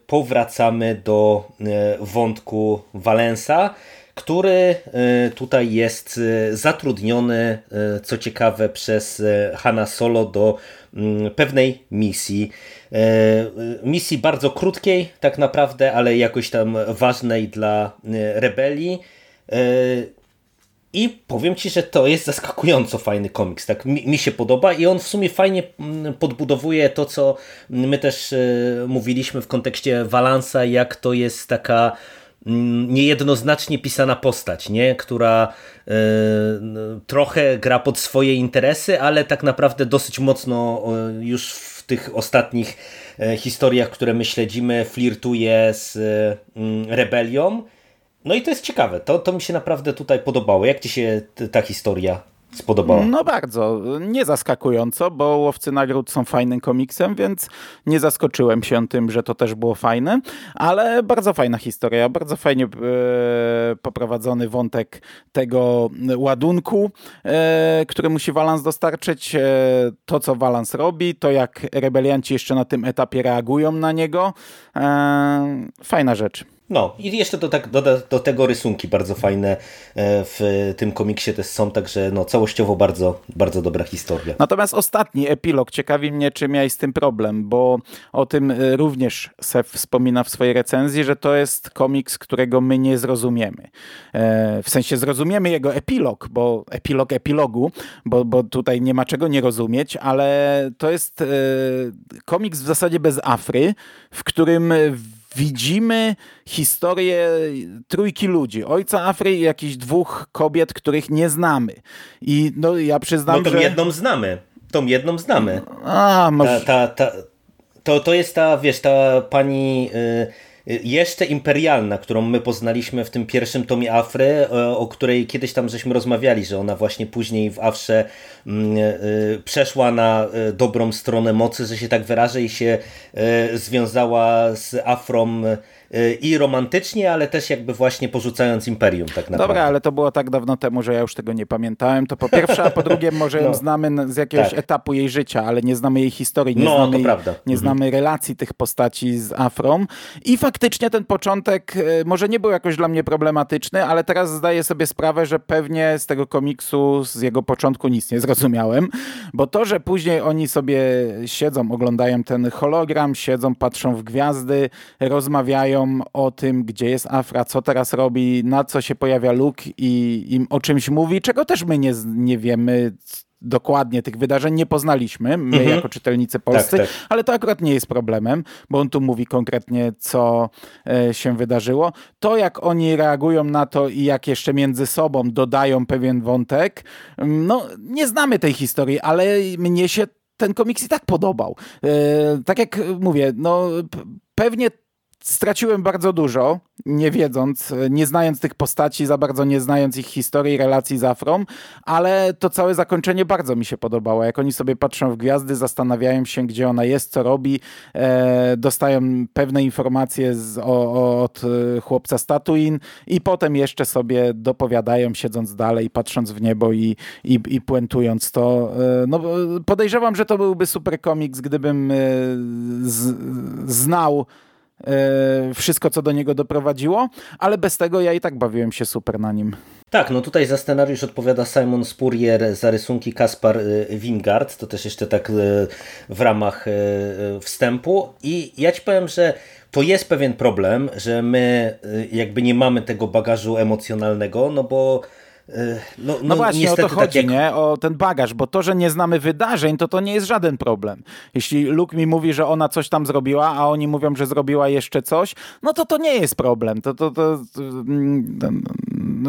powracamy do wątku Valensa, który tutaj jest zatrudniony, co ciekawe, przez Hanna Solo do pewnej misji. E, misji bardzo krótkiej tak naprawdę, ale jakoś tam ważnej dla e, rebelii. E, I powiem Ci, że to jest zaskakująco fajny komiks. Tak mi, mi, się podoba i on w sumie fajnie mm, podbudowuje to, co my też mówiliśmy w kontekście Valansa, jak to jest taka mm, niejednoznacznie pisana postać, nie? która y, trochę gra pod swoje interesy, ale tak naprawdę dosyć mocno już w tych ostatnich E, historiach, które my śledzimy, flirtuje z mm, rebelią. No i to jest ciekawe. To, to mi się naprawdę tutaj podobało. Jak ci się ta historia spodobała?
No bardzo. Nie zaskakująco, bo Łowcy Nagród są fajnym komiksem, więc nie zaskoczyłem się tym, że to też było fajne, ale bardzo fajna historia, bardzo fajnie e, poprowadzony wątek tego ładunku, e, który musi Walans dostarczyć, e, to co Walans robi, to jak rebelianci jeszcze na tym etapie reagują na niego. Fajna rzecz.
No i jeszcze do, tak, do, do, tego rysunki bardzo fajne e, w tym komiksie też są, także no, całościowo bardzo, bardzo dobra historia.
Natomiast ostatni epilog ciekawi mnie, czy miałeś z tym problem, bo o tym e, również Sef wspomina w swojej recenzji, że to jest komiks, którego my nie zrozumiemy. E, w sensie zrozumiemy jego epilog, bo epilog epilogu, bo, bo tutaj nie ma czego nie rozumieć, ale to jest komiks w zasadzie bez Afry, w którym widzimy historię trójki ludzi. Ojca Afry i jakichś dwóch kobiet, których nie znamy. I no ja przyznam,
no tą
że...
jedną znamy. Tą jedną znamy.
A, może...
ta, ta, ta, to, to jest ta, wiesz, ta pani... Yy jeszcze imperialna, którą my poznaliśmy w tym pierwszym tomie Afry, e, o której kiedyś tam żeśmy rozmawiali, że ona właśnie później w Afrze mm, e, przeszła na e, dobrą stronę mocy, że się tak wyrażę i się związała z Afrą i romantycznie, ale też jakby właśnie porzucając Imperium tak naprawdę.
Dobra, ale to było tak dawno temu, że ja już tego nie pamiętałem, to po pierwsze, a po drugie może <laughs> no. ją znamy z jakiegoś tak. etapu jej życia, ale nie znamy jej historii, nie, no, znamy, jej, nie znamy mhm. relacji tych postaci z Afrą i faktycznie ten początek może nie był jakoś dla mnie problematyczny, ale teraz zdaję sobie sprawę, że pewnie z tego komiksu, z jego początku nic nie zrozumiałem, bo to, że później oni sobie siedzą, oglądają ten hologram, siedzą, patrzą w gwiazdy, rozmawiają o tym, gdzie jest Afra, co teraz robi, na co się pojawia Luke i im o czymś mówi, czego też my nie, nie wiemy, dokładnie tych wydarzeń nie poznaliśmy, my mhm. jako czytelnicy polscy, tak, tak. ale to akurat nie jest problemem, bo on tu mówi konkretnie, co e, się wydarzyło. To, jak oni reagują na to i jak jeszcze między sobą dodają pewien wątek, mm, no nie znamy tej historii, ale mnie się ten komiks i tak podobał. E, tak jak mówię, no pewnie straciłem bardzo dużo, nie wiedząc, nie znając tych postaci, za bardzo nie znając ich historii, relacji z Afrą, ale to całe zakończenie bardzo mi się podobało. Jak oni sobie patrzą w gwiazdy, zastanawiają się, gdzie ona jest, co robi, e, dostają pewne informacje z, o, od e, chłopca Statuin i potem jeszcze sobie dopowiadają, siedząc dalej, patrząc w niebo i, i, i puentując to. E, no, podejrzewam, że to byłby super komiks, gdybym e, z, znał wszystko, co do niego doprowadziło, ale bez tego ja i tak bawiłem się super na nim.
Tak, no tutaj za scenariusz odpowiada Simon Spurrier, za rysunki Kaspar e, Wingard, to też jeszcze tak e, w ramach wstępu i ja ci powiem, że to jest pewien problem, że my jakby nie mamy tego bagażu emocjonalnego, no bo
no, no, no, właśnie, o to chodzi, tak jak... nie? O ten bagaż, bo to, że nie znamy wydarzeń, to to nie jest żaden problem. Jeśli Luke mi mówi, że ona coś tam zrobiła, a oni mówią, że zrobiła jeszcze coś, no to to nie jest problem. To, to, to, to mm,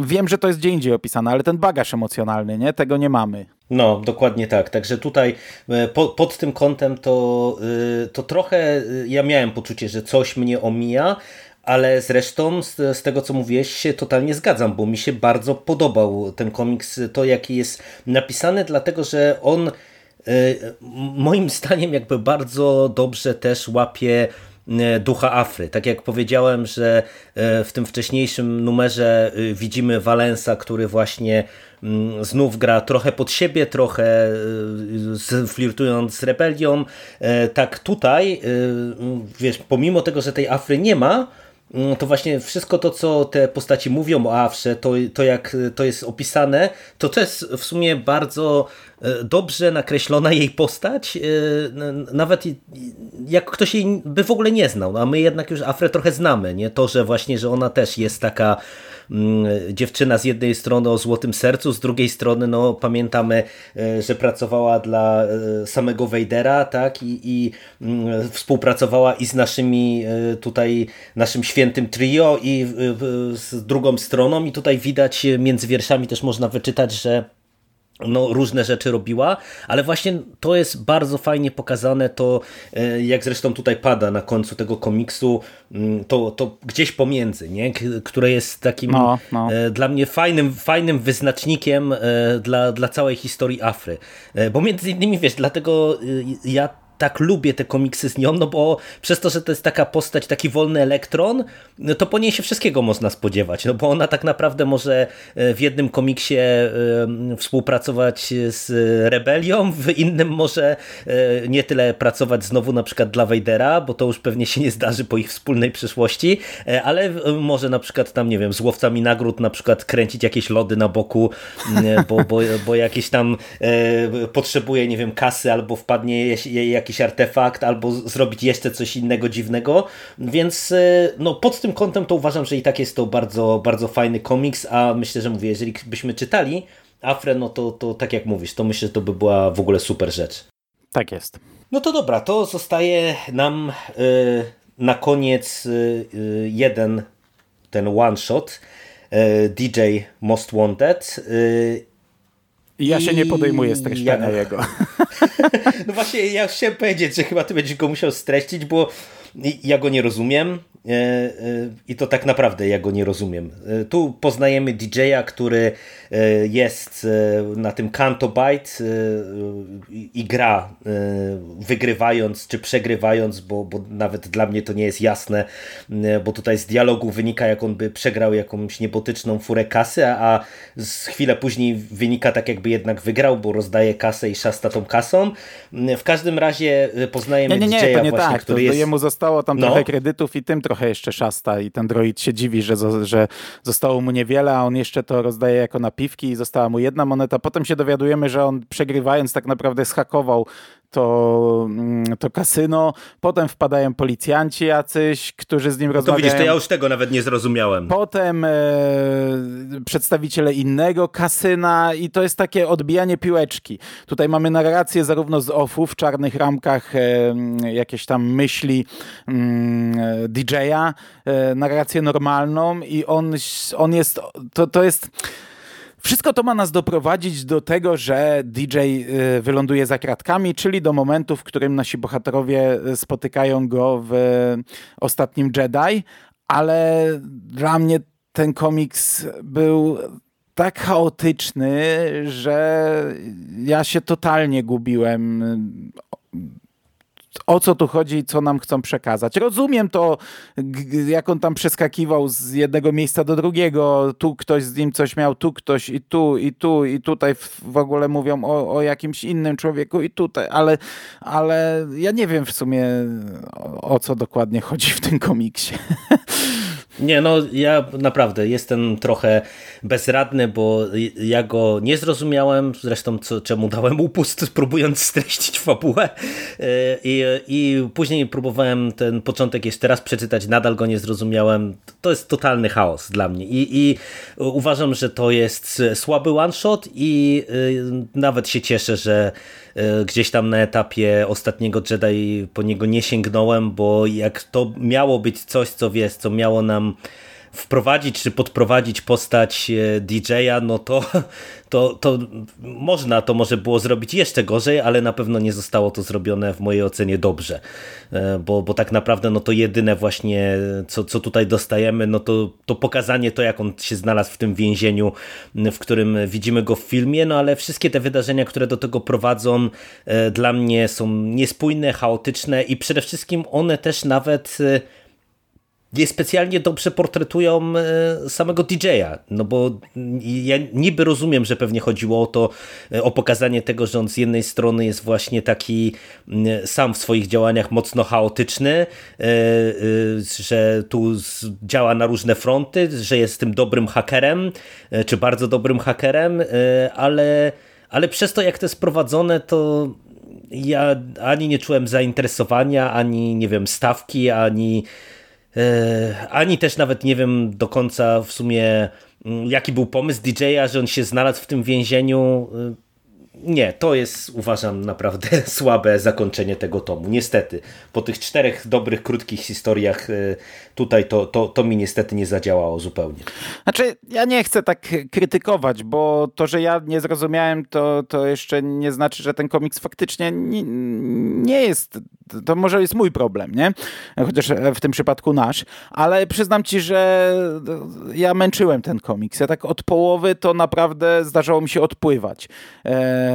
wiem, że to jest gdzie indziej opisane, ale ten bagaż emocjonalny, nie? Tego nie mamy.
No, dokładnie tak. Także tutaj e, po, pod tym kątem to, e, to trochę e, ja miałem poczucie, że coś mnie omija, ale zresztą z, z, tego, co mówiłeś, się totalnie zgadzam, bo mi się bardzo podobał ten komiks, to jaki jest napisany, dlatego że on y, moim zdaniem jakby bardzo dobrze też łapie e, ducha Afry. Tak jak powiedziałem, że e, w tym wcześniejszym numerze widzimy Valensa, który właśnie mm, znów gra trochę pod siebie, trochę flirtując z rebelią. Tak tutaj, wiesz, pomimo tego, że tej Afry nie ma, to właśnie wszystko to, co te postaci mówią o Awsze, to, to jak to jest opisane, to to jest w sumie bardzo e, dobrze nakreślona jej postać, e, nawet jak ktoś jej by w ogóle nie znał, a my jednak już Afrę trochę znamy, nie? To, że właśnie, że ona też jest taka Mm, dziewczyna z jednej strony o złotym sercu, z drugiej strony no, pamiętamy, e, że pracowała dla e, samego Wejdera, tak, i, i mm, współpracowała i z naszymi e, tutaj, naszym świętym trio i z drugą stroną. I tutaj widać między wierszami też można wyczytać, że no, różne rzeczy robiła, ale właśnie to jest bardzo fajnie pokazane, to e, jak zresztą tutaj pada na końcu tego komiksu, mm, to, to gdzieś pomiędzy, nie? które jest takim no, no. E, dla mnie fajnym, fajnym wyznacznikiem e, dla, dla całej historii Afry. Bo między innymi, wiesz, dlatego ja tak lubię te komiksy z nią, no bo przez to, że to jest taka postać, taki wolny elektron, no to po niej się wszystkiego można spodziewać, no bo ona tak naprawdę może e, w jednym komiksie e, współpracować z Rebelią, w innym może e, nie tyle pracować znowu na przykład dla Wejdera, bo to już pewnie się nie zdarzy po ich wspólnej przyszłości, ale może na przykład tam, nie wiem, z łowcami nagród na przykład kręcić jakieś lody na boku, bo, bo, bo jakieś tam potrzebuje, nie wiem, kasy albo wpadnie jej jakiś jakiś artefakt albo zrobić jeszcze coś innego dziwnego, więc e, no, pod tym kątem to uważam, że i tak jest to bardzo, bardzo fajny komiks, a myślę, że mówię, jeżeli byśmy czytali Afre, no to, to tak jak mówisz, to myślę, że to by była w ogóle super rzecz.
Tak jest.
No to dobra, to zostaje nam y, na koniec y, jeden ten one shot DJ Most Wanted
ja się nie podejmuję streszczenia ja... jego. <laughs>
No właśnie, ja chciałem powiedzieć, że chyba ty będziesz go musiał streścić, bo ja go nie rozumiem. I to tak naprawdę ja go nie rozumiem. Tu poznajemy DJ-a, który jest na tym Canto Byte i gra wygrywając czy przegrywając, bo, bo nawet dla mnie to nie jest jasne, bo tutaj z dialogu wynika jak on by przegrał jakąś niebotyczną furę kasy, a z chwilę później wynika tak jakby jednak wygrał, bo rozdaje kasę i szasta tą kasą. W każdym razie poznajemy
nie, nie, nie,
DJ-a właśnie,
tak.
który
to,
jest...
Jemu zostało tam
no.
trochę kredytów i tym trochę jeszcze szasta i ten droid się dziwi, że, że zostało mu niewiele, a on jeszcze to rozdaje jako napiwki i została mu jedna moneta. Potem się dowiadujemy, że on przegrywając tak naprawdę schakował to, mm, to kasyno, potem wpadają policjanci jacyś, którzy z nim
no
rozmawiają.
To widzisz, to ja już tego nawet nie zrozumiałem.
Potem e, przedstawiciele innego kasyna i to jest takie odbijanie piłeczki. Tutaj mamy narrację zarówno z offu w czarnych ramkach, e, jakieś tam myśli mm, DJ-a, e, narrację normalną i on, on jest, to, to jest wszystko to ma nas doprowadzić do tego, że DJ y, wyląduje za kratkami, czyli do momentu, w którym nasi bohaterowie spotykają go w ostatnim Jedi, ale dla mnie ten komiks był tak chaotyczny, że ja się totalnie gubiłem o co tu chodzi i co nam chcą przekazać. Rozumiem to, jak on tam przeskakiwał z jednego miejsca do drugiego, tu ktoś z nim coś miał, tu ktoś i tu, i tu, i tutaj w ogóle mówią o, o jakimś innym człowieku i tutaj, ale, ale ja nie wiem w sumie o, o co dokładnie chodzi w tym komiksie. <laughs>
Nie, no ja naprawdę jestem trochę bezradny, bo ja go nie zrozumiałem, zresztą co, czemu dałem upust, <laughs> próbując streścić fabułę. E, I, i później próbowałem ten początek jeszcze raz przeczytać, nadal go nie zrozumiałem. To jest totalny chaos dla mnie. I, i uważam, że to jest słaby one-shot i e, nawet się cieszę, że gdzieś tam na etapie ostatniego Jedi po niego nie sięgnąłem, bo jak to miało być coś, co wiesz, co miało nam wprowadzić czy podprowadzić postać e, DJ-a, no to, to, to można to może było zrobić jeszcze gorzej, ale na pewno nie zostało to zrobione w mojej ocenie dobrze, e, bo, bo tak naprawdę no to jedyne właśnie, co, co tutaj dostajemy, no to, to pokazanie to, jak on się znalazł w tym więzieniu, w którym widzimy go w filmie, no ale wszystkie te wydarzenia, które do tego prowadzą, e, dla mnie są niespójne, chaotyczne i przede wszystkim one też nawet niespecjalnie dobrze portretują e, samego DJ-a, no bo ja niby rozumiem, że pewnie chodziło o to, e, o pokazanie tego, że on z jednej strony jest właśnie taki sam w swoich działaniach mocno chaotyczny, e, że tu działa na różne fronty, że jest tym dobrym hakerem, czy bardzo dobrym hakerem, ale, ale przez to jak to jest prowadzone, to ja ani nie czułem zainteresowania, ani nie wiem, stawki, ani ani też nawet nie wiem do końca w sumie mm, jaki był pomysł DJ-a, że on się znalazł w tym więzieniu. E, nie, to jest uważam naprawdę <laughs> słabe zakończenie tego tomu. Niestety, po tych czterech dobrych, krótkich historiach e, tutaj to, to, to mi niestety nie zadziałało zupełnie.
Znaczy, ja nie chcę tak krytykować, bo to, że ja nie zrozumiałem, to, to jeszcze nie znaczy, że ten komiks faktycznie nie, nie jest, to może jest mój problem, nie? Chociaż w tym przypadku nasz, ale przyznam ci, że ja męczyłem ten komiks. Ja tak od połowy to naprawdę zdarzało mi się odpływać. E,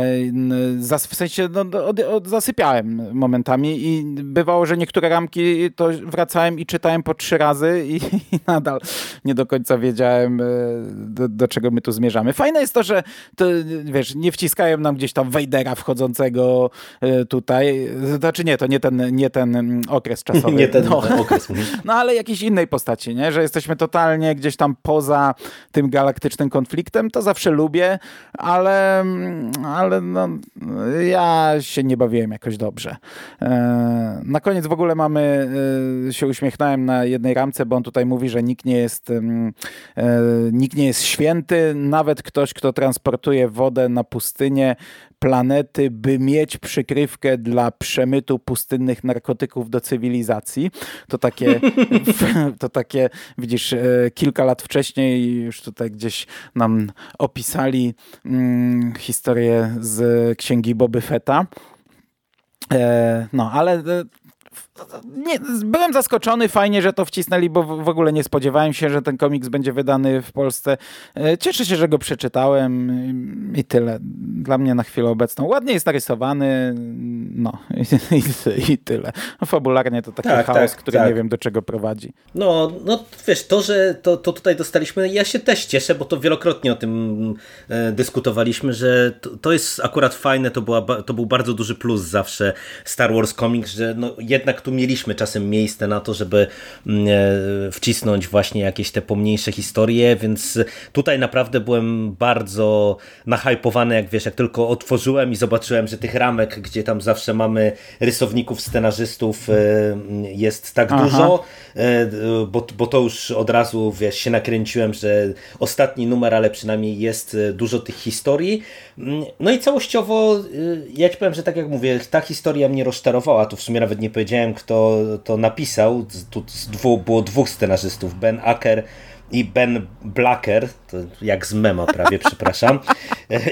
w sensie no, od, od, zasypiałem momentami i bywało, że niektóre ramki to wracałem i czytałem po trzy razy i, i nadal nie do końca wiedziałem, e, do, do, czego my tu zmierzamy. Fajne jest to, że to, wiesz, nie wciskają nam gdzieś tam Wejdera wchodzącego e, tutaj. Znaczy nie, to nie ten, nie ten mm, okres <laughs> czasowy.
nie ten no. okres. Mhm. <laughs>
no ale jakiejś innej postaci, nie? że jesteśmy totalnie gdzieś tam poza tym galaktycznym konfliktem. To zawsze lubię, ale, mm, ale no, ja się nie bawiłem jakoś dobrze. E, na koniec w ogóle mamy, się uśmiechnąłem na jednej ramce, bo on tutaj mówi, że nikt nie jest, e, nikt nie jest święty, nawet ktoś, kto transportuje wodę na pustynię planety, by mieć przykrywkę dla przemytu pustynnych narkotyków do cywilizacji. To takie, <laughs> to takie widzisz, e, kilka lat wcześniej już tutaj gdzieś nam opisali mm, historię z księgi Boby Fetta. E, no, ale nie, byłem zaskoczony, fajnie, że to wcisnęli, bo w ogóle nie spodziewałem się, że ten komiks będzie wydany w Polsce. E, cieszę się, że go przeczytałem i tyle. Dla mnie na chwilę obecną. Ładnie jest narysowany, no i, <laughs> i, i tyle. No, fabularnie to taki tak, chaos, tak, który tak. nie wiem do czego prowadzi.
No, no wiesz, to, że to, to tutaj dostaliśmy, ja się też cieszę, bo to wielokrotnie o tym e, dyskutowaliśmy, że to, to, jest akurat fajne, to, była, to był bardzo duży plus zawsze Star Wars Comics, że no, jednak tu mieliśmy czasem miejsce na to, żeby mm, e, wcisnąć właśnie jakieś te pomniejsze historie, więc tutaj naprawdę byłem bardzo nahypowany, jak wiesz, jak tylko otworzyłem i zobaczyłem, że tych ramek, gdzie tam zawsze mamy rysowników, scenarzystów e, jest tak Aha. dużo, e, bo, bo to już od razu, wiesz, się nakręciłem, że ostatni numer, ale przynajmniej jest dużo tych historii. Mm, no i całościowo, ja ci powiem, że tak jak mówię, ta historia mnie rozczarowała, tu w sumie nawet nie powiedziałem, kto to napisał. Tu dwu, było dwóch scenarzystów, Ben Acker i Ben Blacker, jak z mema prawie, <laughs> przepraszam,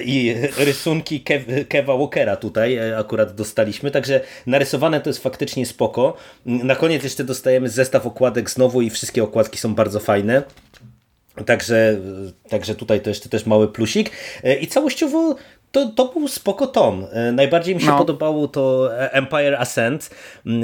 i rysunki Kev, Keva Walkera tutaj akurat dostaliśmy, także narysowane to jest faktycznie spoko. Na koniec jeszcze dostajemy zestaw okładek znowu i wszystkie okładki są bardzo fajne. Także, także tutaj to jeszcze też mały plusik. I całościowo to, to był spoko tom. E, najbardziej mi się no. podobało to Empire Ascent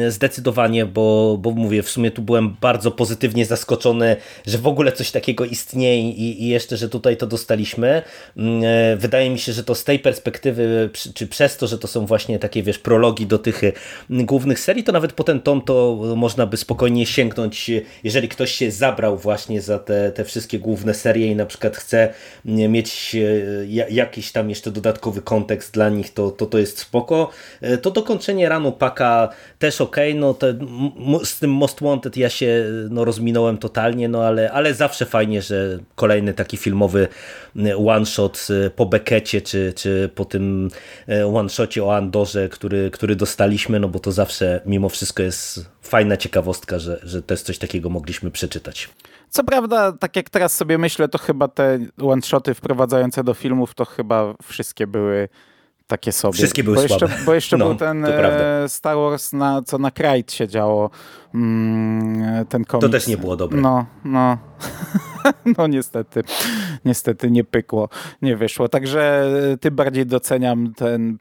zdecydowanie, bo, bo mówię, w sumie tu byłem bardzo pozytywnie zaskoczony, że w ogóle coś takiego istnieje i, i jeszcze, że tutaj to dostaliśmy. E, wydaje mi się, że to z tej perspektywy, czy przez to, że to są właśnie takie, wiesz, prologi do tych głównych serii, to nawet po ten tom to można by spokojnie sięgnąć, jeżeli ktoś się zabrał właśnie za te, te wszystkie główne serie i na przykład chce mieć e, jakiś tam jeszcze dodatkowy dodatkowy kontekst dla nich, to, to, to jest spoko. E, to dokończenie ranu Paka też ok, no te, z tym Most Wanted ja się no, rozminąłem totalnie, no ale, ale zawsze fajnie, że kolejny taki filmowy e, one shot e, po Bekecie, czy, czy po tym one shocie o Andorze, który, który dostaliśmy, no bo to zawsze mimo wszystko jest fajna ciekawostka, że, że też coś takiego mogliśmy przeczytać.
Co prawda, tak jak teraz sobie myślę, to chyba te one-shoty wprowadzające do filmów, to chyba wszystkie były takie sobie.
Wszystkie były
bo
słabe.
Jeszcze, bo jeszcze no, był ten e, Star Wars, na, co na Krajt się działo, mm, ten komiks.
To też nie było dobre.
No, no. <laughs> no niestety, niestety nie pykło, nie wyszło. Także tym bardziej doceniam ten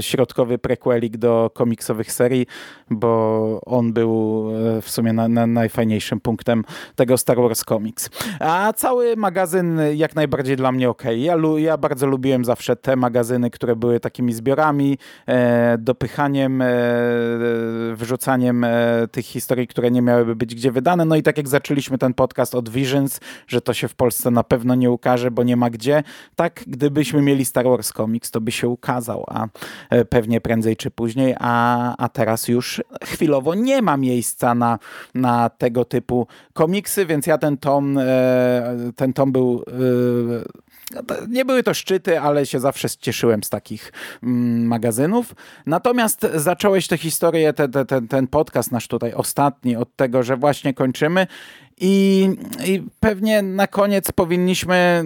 środkowy prequelik do komiksowych serii, bo on był e, w sumie na, na najfajniejszym punktem tego Star Wars Comics. A cały magazyn jak najbardziej dla mnie ok. Ja, ja bardzo lubiłem zawsze te magazyny, które były takimi zbiorami, e, dopychaniem, e, wrzucaniem e, tych historii, które nie miałyby być gdzie wydane. No i tak jak zaczęliśmy ten podcast od Visions, że to się w Polsce na pewno nie ukaże, bo nie ma gdzie. Tak, gdybyśmy mieli Star Wars Comics, to by się a e, pewnie prędzej czy później, a, a teraz już chwilowo nie ma miejsca na, na tego typu komiksy, więc ja ten tom, e, ten tom był e, nie były to szczyty, ale się zawsze cieszyłem z takich mm, magazynów. Natomiast zacząłeś tę historię, te, te, ten, ten podcast nasz tutaj ostatni, od tego, że właśnie kończymy i, I, pewnie na koniec powinniśmy e,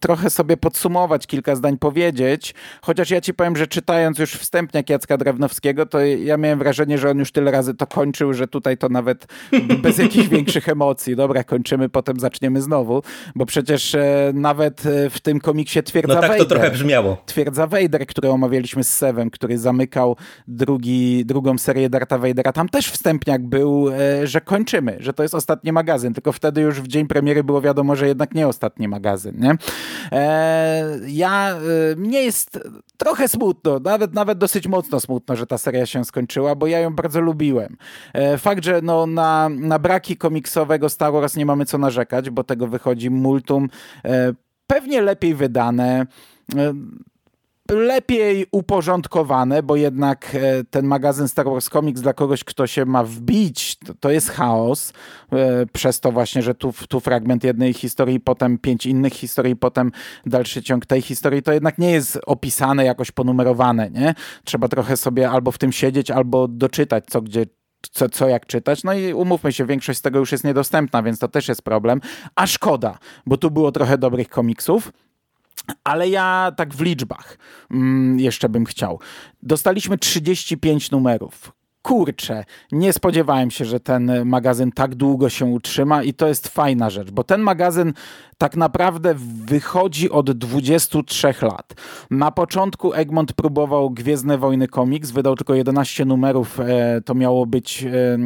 trochę sobie podsumować, kilka zdań powiedzieć. Chociaż ja ci powiem, że czytając już wstępniak Jacka Drewnowskiego, to ja miałem wrażenie, że on już tyle razy to kończył, że tutaj to nawet <laughs> bez jakichś większych emocji. Dobra, kończymy, potem zaczniemy znowu, bo przecież e, nawet e, w tym komiksie Twierdza
No tak
Vader,
to trochę brzmiało.
Twierdza Vader, który omawialiśmy z Sewem, który zamykał drugi, drugą serię Darta Vadera, tam też wstępniak był, że kończymy, że to jest ostatni magazyn magazyn, tylko wtedy już w dzień premiery było wiadomo, że jednak nie ostatni magazyn. Nie? E, ja, e, mnie jest trochę smutno, nawet, nawet dosyć mocno smutno, że ta seria się skończyła, bo ja ją bardzo lubiłem. E, fakt, że no, na, na braki komiksowego Star Wars nie mamy co narzekać, bo tego wychodzi multum, e, pewnie lepiej wydane, e, lepiej uporządkowane, bo jednak e, ten magazyn Star Wars Comics dla kogoś, kto się ma wbić, to, jest chaos. E, przez to właśnie, że tu, tu fragment jednej historii, potem pięć innych historii, potem dalszy ciąg tej historii, to jednak nie jest opisane, jakoś ponumerowane, nie? Trzeba trochę sobie albo w tym siedzieć, albo doczytać, co gdzie co, co jak czytać. No i umówmy się, większość z tego już jest niedostępna, więc to też jest problem. A szkoda, bo tu było trochę dobrych komiksów. Ale ja tak w liczbach mm, jeszcze bym chciał. Dostaliśmy 35 numerów. kurczę, nie spodziewałem się, że ten magazyn tak długo się utrzyma i to jest fajna rzecz, bo ten magazyn tak naprawdę wychodzi od 23 lat. Na początku Egmont próbował Gwiezdne Wojny Comics, wydał tylko 11 numerów, e, to miało być e,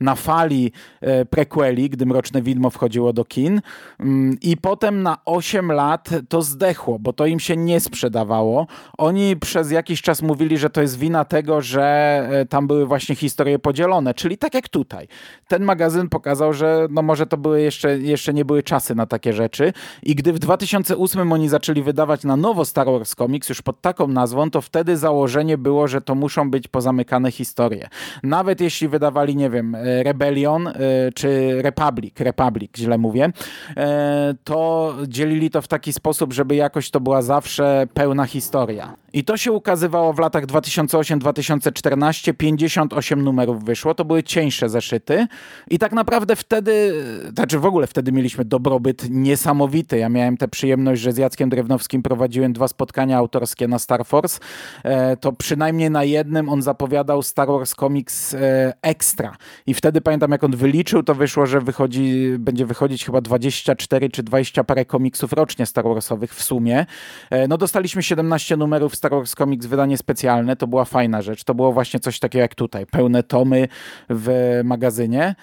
na fali e, prequeli, gdy Mroczne Widmo wchodziło do kin mm, i potem na 8 lat to zdechło, bo to im się nie sprzedawało. Oni przez jakiś czas mówili, że to jest wina tego, że tam były właśnie historie podzielone, czyli tak jak tutaj. Ten magazyn pokazał, że no może to były jeszcze, jeszcze nie były czasy na takie rzeczy, rzeczy. I gdy w 2008 oni zaczęli wydawać na nowo Star Wars Comics, już pod taką nazwą, to wtedy założenie było, że to muszą być pozamykane historie. Nawet jeśli wydawali, nie wiem, e, Rebellion e, czy Republic, Republic, źle mówię, e, to dzielili to w taki sposób, żeby jakoś to była zawsze pełna historia. I to się ukazywało w latach 2008-2014, 58 numerów wyszło, to były cieńsze zeszyty i tak naprawdę wtedy, znaczy w ogóle wtedy mieliśmy dobrobyt niesamowity niesamowity. Ja miałem tę przyjemność, że z Jackiem Drewnowskim prowadziłem dwa spotkania autorskie na Star Force. E, to przynajmniej na jednym on zapowiadał Star Wars Comics e, Extra. I wtedy pamiętam, jak on wyliczył, to wyszło, że wychodzi, będzie wychodzić chyba 24 czy 20 parę komiksów rocznie Star Warsowych w sumie. E, no dostaliśmy 17 numerów Star Wars Comics, wydanie specjalne. To była fajna rzecz. To było właśnie coś takiego jak tutaj. Pełne tomy w magazynie.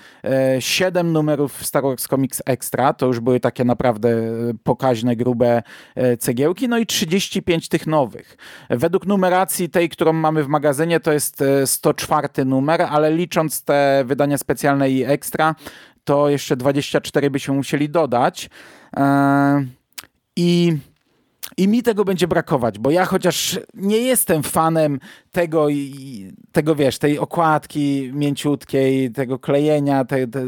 7 numerów Star Wars Comics Extra. To już były takie naprawdę naprawdę pokaźne, grube e, cegiełki, no i 35 tych nowych. Według numeracji tej, którą mamy w magazynie, to jest 104 e, numer, ale licząc te wydania specjalne i ekstra, to jeszcze 24 byśmy musieli dodać. E, I i mi tego będzie brakować, bo ja chociaż nie jestem fanem tego, tego wiesz, tej okładki mięciutkiej, tego klejenia, te, te,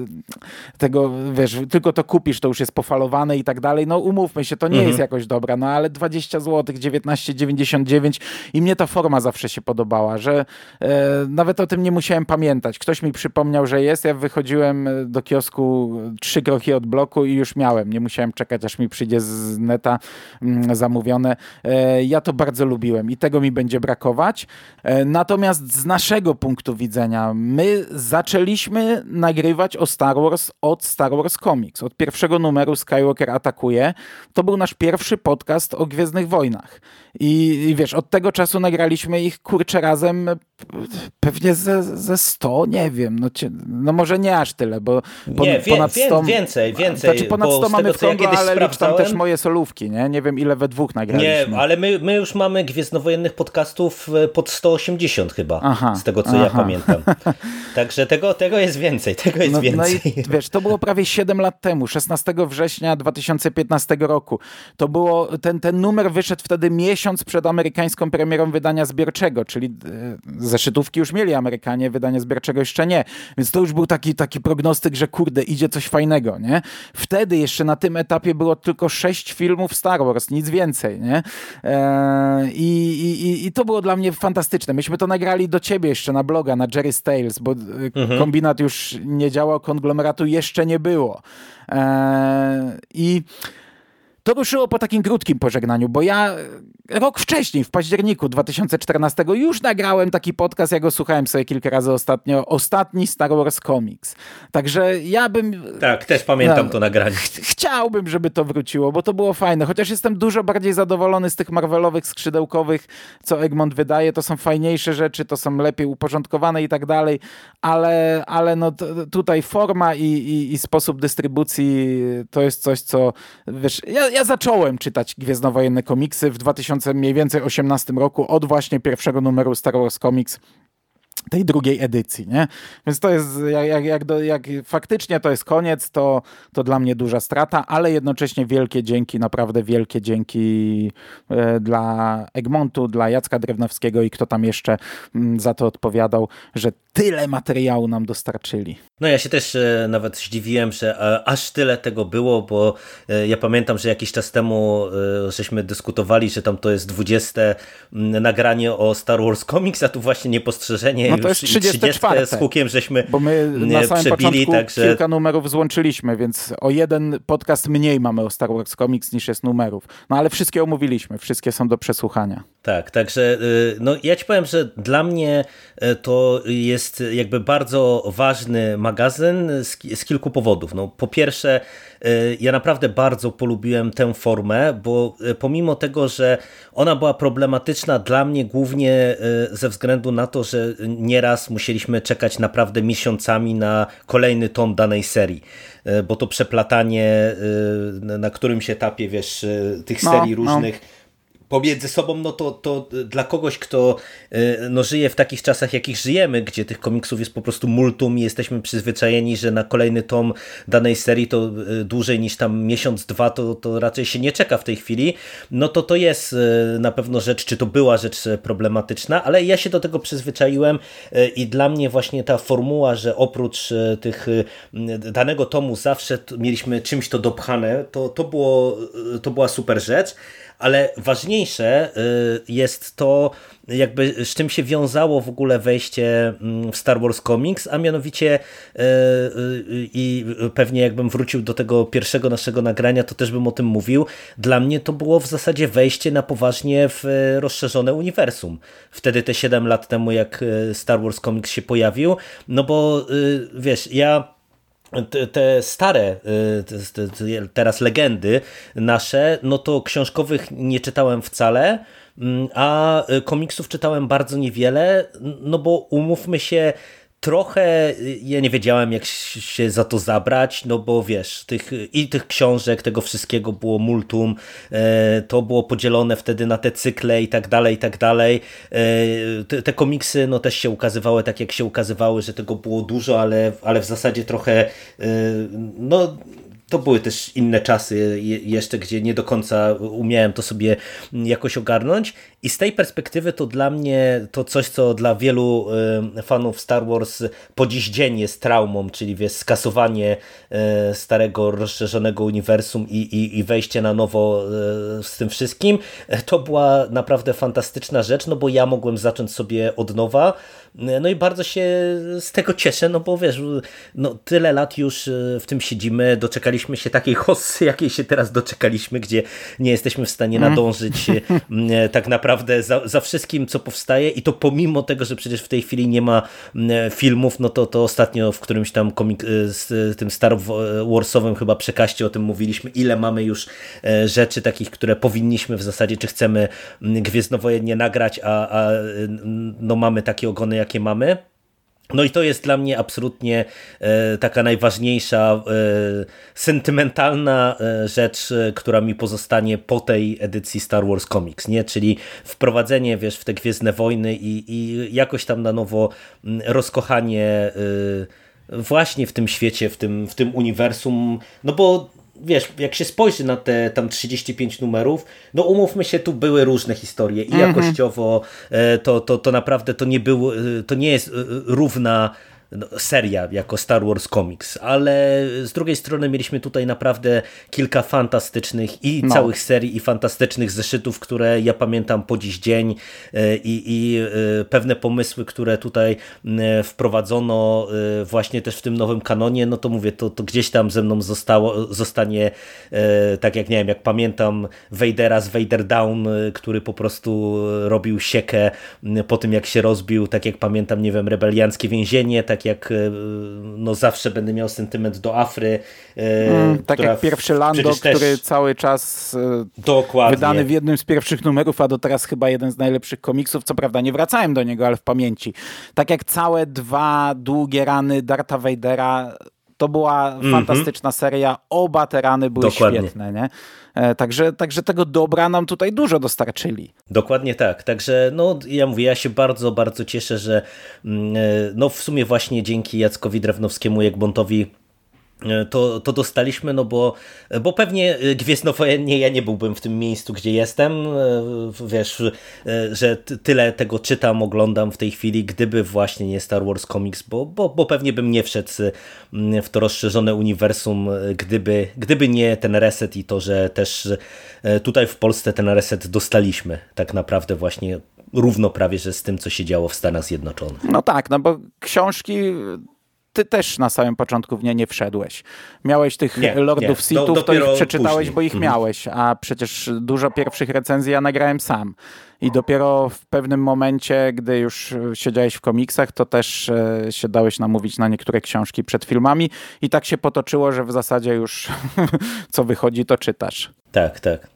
tego, wiesz, tylko to kupisz, to już jest pofalowane i tak dalej. No umówmy się, to nie mhm. jest jakoś dobra, no ale 20 zł, 19,99 i mnie ta forma zawsze się podobała, że e, nawet o tym nie musiałem pamiętać. Ktoś mi przypomniał, że jest, ja wychodziłem do kiosku trzy kroki od bloku i już miałem. Nie musiałem czekać, aż mi przyjdzie z neta mm, zamówione. E, ja to bardzo lubiłem i tego mi będzie brakować. E, natomiast z naszego punktu widzenia, my zaczęliśmy nagrywać o Star Wars od Star Wars Comics. Od pierwszego numeru Skywalker atakuje. To był nasz pierwszy podcast o Gwiezdnych Wojnach. I, i wiesz, od tego czasu nagraliśmy ich kurczę razem pewnie ze, ze 100, nie wiem. No, no może nie aż tyle, bo
pon, nie, wie, ponad 100... więcej, więcej.
Znaczy ponad 100 mamy w Kongo, ale licz tam też moje solówki, nie? Nie wiem ile we dwóch nagraliśmy.
Nie, ale my, my już mamy Gwiezdnowojennych podcastów e, pod 180 chyba, aha, z tego co aha. ja pamiętam. <laughs> Także tego, tego jest więcej, tego jest no, więcej.
No i wiesz, to było prawie 7 lat temu, 16 września 2015 roku. To było, ten, ten numer wyszedł wtedy miesiąc przed amerykańską premierą wydania zbiorczego, czyli e, zeszytówki już mieli Amerykanie, wydania zbiorczego jeszcze nie. Więc to już był taki, taki prognostyk, że kurde, idzie coś fajnego, nie? Wtedy jeszcze na tym etapie było tylko sześć filmów Star Wars, nic więcej, nie? Eee, i, i, I to było dla mnie fantastyczne. Myśmy to nagrali do ciebie jeszcze na bloga, na Jerry's Tales, bo e, mhm. kombinat już nie działał, konglomeratu jeszcze nie było. Eee, I to ruszyło po takim krótkim pożegnaniu, bo ja rok wcześniej, w październiku 2014, już nagrałem taki podcast, ja go słuchałem sobie kilka razy ostatnio, ostatni Star Wars Comics. Także ja bym...
Tak, też pamiętam no, to nagranie. Ch
chciałbym, żeby to wróciło, bo to było fajne, chociaż jestem dużo bardziej zadowolony z tych Marvelowych, skrzydełkowych, co Egmont wydaje, to są fajniejsze rzeczy, to są lepiej uporządkowane i tak dalej, ale, ale no tutaj forma i, i, i sposób dystrybucji to jest coś, co, wiesz, ja, ja zacząłem czytać Gwiezdnowojenne komiksy w 2000 mniej więcej 18 roku od właśnie pierwszego numeru Star Wars Comics tej drugiej edycji, nie? Więc to jest, jak, jak, jak, faktycznie to jest koniec, to, to dla mnie duża strata, ale jednocześnie wielkie dzięki, naprawdę wielkie dzięki e, dla Egmontu, dla Jacka Drewnowskiego i kto tam jeszcze mm, za to odpowiadał, że tyle materiału nam dostarczyli.
No ja się też e, nawet zdziwiłem, że e, aż tyle tego było, bo ja pamiętam, że jakiś czas temu żeśmy dyskutowali, że tam to jest 20 nagranie o Star Wars Comics, a tu właśnie niepostrzeżenie
no to jest 34.
z hukiem żeśmy
Bo my na samym przebili, początku także... kilka numerów złączyliśmy, więc o jeden podcast mniej mamy o Star Wars Comics niż jest numerów. No ale wszystkie omówiliśmy, wszystkie są do przesłuchania.
Tak, także no ja ci powiem, że dla mnie to jest jakby bardzo ważny magazyn z, z kilku powodów. No, po pierwsze, ja naprawdę bardzo polubiłem tę formę, bo pomimo tego, że ona była problematyczna dla mnie głównie ze względu na to, że nieraz musieliśmy czekać naprawdę miesiącami na kolejny tom danej serii. Bo to przeplatanie na którymś etapie, wiesz, tych no, serii no, różnych no pomiędzy sobą, no to, to dla kogoś, kto no, żyje w takich czasach, jakich żyjemy, gdzie tych komiksów jest po prostu multum i jesteśmy przyzwyczajeni, że na kolejny tom danej serii to dłużej niż tam miesiąc, dwa, to, to raczej się nie czeka w tej chwili, no to to jest na pewno rzecz, czy to była rzecz problematyczna, ale ja się do tego przyzwyczaiłem i dla mnie właśnie ta formuła, że oprócz tych danego tomu zawsze mieliśmy czymś to dopchane, to, to, było, to była super rzecz, ale ważniejsze y, jest to, jakby z czym się wiązało w ogóle wejście mm, w Star Wars Comics, a mianowicie y, y, i pewnie jakbym wrócił do tego pierwszego naszego nagrania, to też bym o tym mówił. Dla mnie to było w zasadzie wejście na poważnie w rozszerzone uniwersum. Wtedy te 7 lat temu, jak Star Wars Comics się pojawił, no bo wiesz, ja te stare, y, teraz legendy nasze, no to książkowych nie czytałem wcale, mm, a komiksów czytałem bardzo niewiele, no bo umówmy się, trochę ja nie wiedziałem, jak się za to zabrać, no bo wiesz, tych, i tych książek, tego wszystkiego było multum, e, to było podzielone wtedy na te cykle i tak dalej, i tak dalej. E, te, te, komiksy no też się ukazywały tak, jak się ukazywały, że tego było dużo, ale, ale w zasadzie trochę e, no to były też inne czasy jeszcze, gdzie nie do końca umiałem to sobie jakoś ogarnąć. I z tej perspektywy to dla mnie to coś, co dla wielu y, fanów Star Wars po dziś dzień jest traumą, czyli wiesz, skasowanie y, starego, rozszerzonego uniwersum i, i, i wejście na nowo y, z tym wszystkim, to była naprawdę fantastyczna rzecz, no bo ja mogłem zacząć sobie od nowa, no i bardzo się z tego cieszę, no bo wiesz, no tyle lat już w tym siedzimy, doczekaliśmy się takiej hossy, jakiej się teraz doczekaliśmy, gdzie nie jesteśmy w stanie mhm. nadążyć tak naprawdę za, za wszystkim, co powstaje i to pomimo tego, że przecież w tej chwili nie ma filmów, no to, to ostatnio w którymś tam komik, y, z tym Star Warsowym chyba przekaście o tym mówiliśmy, ile mamy już rzeczy takich, które powinniśmy w zasadzie, czy chcemy Gwiezdnowojennie nagrać, a, a no mamy takie ogony, jakie mamy. No i to jest dla mnie absolutnie e, taka najważniejsza, e, sentymentalna e, rzecz, która mi pozostanie po tej edycji Star Wars Comics, nie? Czyli wprowadzenie, wiesz, w te Gwiezdne Wojny i, i jakoś tam na nowo rozkochanie właśnie w tym świecie, w tym, w tym uniwersum, no bo wiesz, jak się spojrzy na te tam 35 numerów, no umówmy się, tu były różne historie i mhm. jakościowo to, to, to naprawdę to nie, było, to nie jest równa no, seria jako Star Wars Comics, ale z drugiej strony mieliśmy tutaj naprawdę kilka fantastycznych i no. całych serii i fantastycznych zeszytów, które ja pamiętam po dziś dzień e, i, i e, pewne pomysły, które tutaj e, wprowadzono właśnie też w tym nowym kanonie, no to mówię, to, to gdzieś tam ze mną zostało, zostanie tak jak nie wiem, jak pamiętam Vadera z Vader Down, który po prostu robił siekę po tym jak się rozbił, tak jak pamiętam, nie wiem, rebelianckie więzienie, tak tak jak e, no zawsze będę miał sentyment do Afry.
E, mm, tak jak pierwszy Lando, który cały czas e, Dokładnie. wydany w jednym z pierwszych numerów, a do teraz chyba jeden z najlepszych komiksów. Co prawda nie wracałem do niego, ale w pamięci. Tak jak całe dwa długie rany Darta Vadera to była mm -hmm. fantastyczna seria. Oba te rany były Dokładnie. świetne. Nie? E, także, także tego dobra nam tutaj dużo dostarczyli.
Dokładnie tak. Także no, ja mówię, ja się bardzo, bardzo cieszę, że mm, e, no, w sumie właśnie dzięki Jackowi Drewnowskiemu, Jegbontowi E, to, to dostaliśmy, no bo, bo pewnie e, gwiezdnowojennie ja nie byłbym w tym miejscu, gdzie jestem. E, wiesz, że tyle tego czytam, oglądam w tej chwili, gdyby właśnie nie Star Wars Comics, bo, bo, bo pewnie bym nie wszedł w to rozszerzone uniwersum, gdyby, gdyby nie ten reset i to, że też tutaj w Polsce ten reset dostaliśmy tak naprawdę właśnie równo prawie, że z tym, co się działo w Stanach Zjednoczonych.
No tak, no bo książki ty też na samym początku w nie nie wszedłeś. Miałeś tych nie, Lordów. Sithów, Do, to ich przeczytałeś, później. bo ich mhm. miałeś, a przecież dużo pierwszych recenzji ja nagrałem sam. I dopiero w pewnym momencie, gdy już siedziałeś w komiksach, to też e, się dałeś namówić na niektóre książki przed filmami i tak się potoczyło, że w zasadzie już <laughs> co wychodzi, to czytasz.
Tak, tak.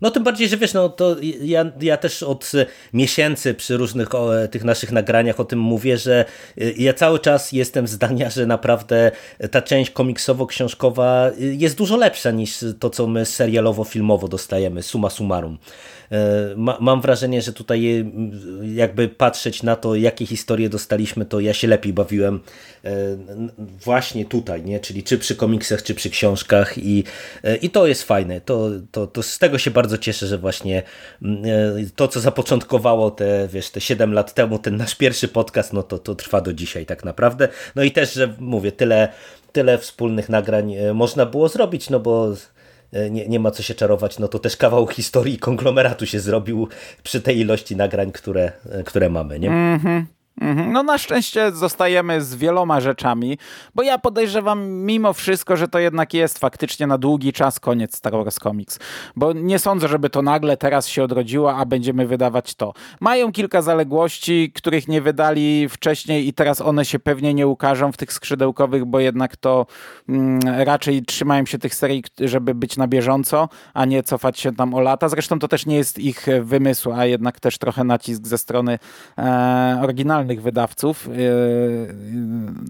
No tym bardziej, że wiesz, no to ja, ja też od miesięcy przy różnych o, tych naszych nagraniach o tym mówię, że y, ja cały czas jestem zdania, że naprawdę ta część komiksowo-książkowa jest dużo lepsza niż to, co my serialowo-filmowo dostajemy, suma summarum. E, ma, mam wrażenie, że tutaj e, jakby patrzeć na to, jakie historie dostaliśmy, to ja się lepiej bawiłem e, właśnie tutaj, nie? czyli czy przy komiksach, czy przy książkach i, i to jest fajne. To, to, to z tego się bardzo cieszę, że właśnie to, co zapoczątkowało te, wiesz, te 7 lat temu, ten nasz pierwszy podcast, no to, to trwa do dzisiaj tak naprawdę. No i też, że mówię, tyle, tyle wspólnych nagrań można było zrobić, no bo E, nie, nie ma co się czarować, no to też kawał historii konglomeratu się zrobił przy tej ilości nagrań, które, e, które mamy, nie? Mm.
Mhm. No na szczęście zostajemy z wieloma rzeczami, bo ja podejrzewam mimo wszystko, że to jednak jest faktycznie na długi czas koniec Star Wars Comics, bo nie sądzę, żeby to nagle teraz się odrodziło, a będziemy wydawać to. Mają kilka zaległości, których nie wydali wcześniej i teraz one się pewnie nie ukażą w tych skrzydełkowych, bo jednak to mm, raczej trzymają się tych serii, żeby być na bieżąco, a nie cofać się tam o lata. Zresztą to też nie jest ich wymysł, a jednak też trochę nacisk ze strony e, oryginalnej wydawców. Yy,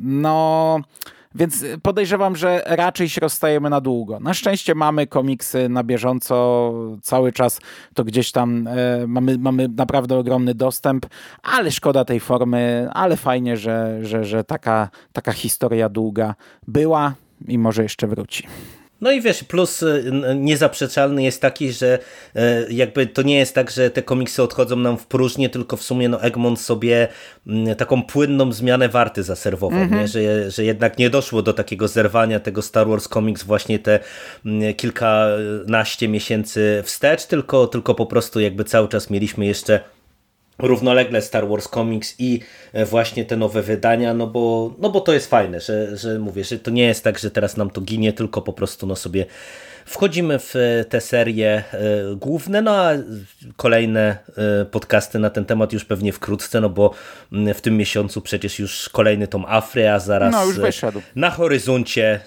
no. Więc podejrzewam, że raczej się rozstajemy na długo. Na szczęście mamy komiksy na bieżąco, cały czas to gdzieś tam e, mamy, mamy naprawdę ogromny dostęp, ale szkoda tej formy, ale fajnie, że, że, że taka, taka historia długa była i może jeszcze wróci.
No i wiesz, plus y, niezaprzeczalny jest taki, że e, jakby to nie jest tak, że te komiksy odchodzą nam w próżnię, tylko w sumie no Egmont sobie mm, taką płynną zmianę warty zaserwował, mm -hmm. nie? Że, że jednak nie doszło do takiego zerwania tego Star Wars Comics właśnie te mm, kilkanaście miesięcy wstecz, tylko, tylko po prostu jakby cały czas mieliśmy jeszcze równolegle Star Wars Comics i e, właśnie te nowe wydania, no bo, no bo to jest fajne, że, że mówię, że to nie jest tak, że teraz nam to ginie, tylko po prostu no sobie Wchodzimy w e, te serie e, główne, no a kolejne podcasty na ten temat już pewnie wkrótce, no bo w tym miesiącu przecież już kolejny tom Afry, a zaraz
no,
na horyzoncie,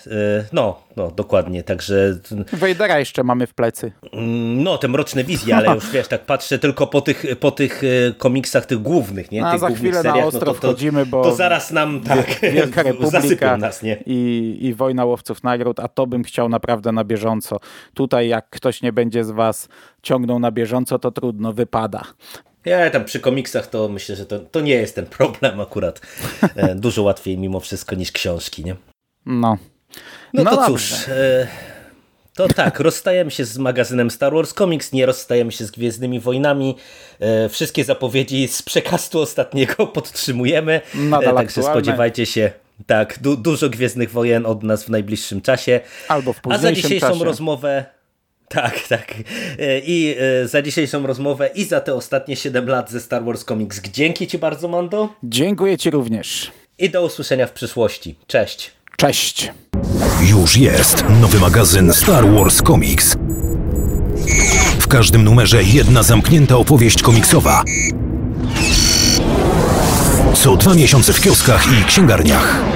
no, no dokładnie, także...
Wejdera jeszcze mamy w plecy.
Mm, no, te mroczne wizje, ale już wiesz, tak patrzę tylko po tych, po tych komiksach tych głównych, nie?
A
tych
za chwilę seriach, na ostro no to, wchodzimy, bo...
To zaraz nam, tak,
Wielka <laughs> Republika nas, nie? I, i Wojna Łowców Nagród, a to bym chciał naprawdę na bieżąco bieżąco. Tutaj jak ktoś nie będzie z was ciągnął na bieżąco, to trudno, wypada.
Ja tam przy komiksach to myślę, że to, to nie jest ten problem akurat. E, dużo łatwiej mimo wszystko niż książki, nie?
No.
No, no to dobrze. cóż, e, to tak, <laughs> rozstajemy się z magazynem Star Wars Comics, nie rozstajemy się z Gwiezdnymi Wojnami. E, wszystkie zapowiedzi z przekastu ostatniego <laughs> podtrzymujemy. Nadal Także aktualne. spodziewajcie się tak, du dużo Gwiezdnych Wojen od nas w najbliższym czasie.
Albo w A za
dzisiejszą
czasie.
rozmowę tak, tak. E, I e, za dzisiejszą rozmowę i za te ostatnie 7 lat ze Star Wars Comics. Dzięki Ci bardzo, Mando.
Dziękuję Ci również.
I do usłyszenia w przyszłości. Cześć.
Cześć.
Już jest nowy magazyn Star Wars Comics. W każdym numerze jedna zamknięta opowieść komiksowa. Co dwa miesiące w kioskach i księgarniach.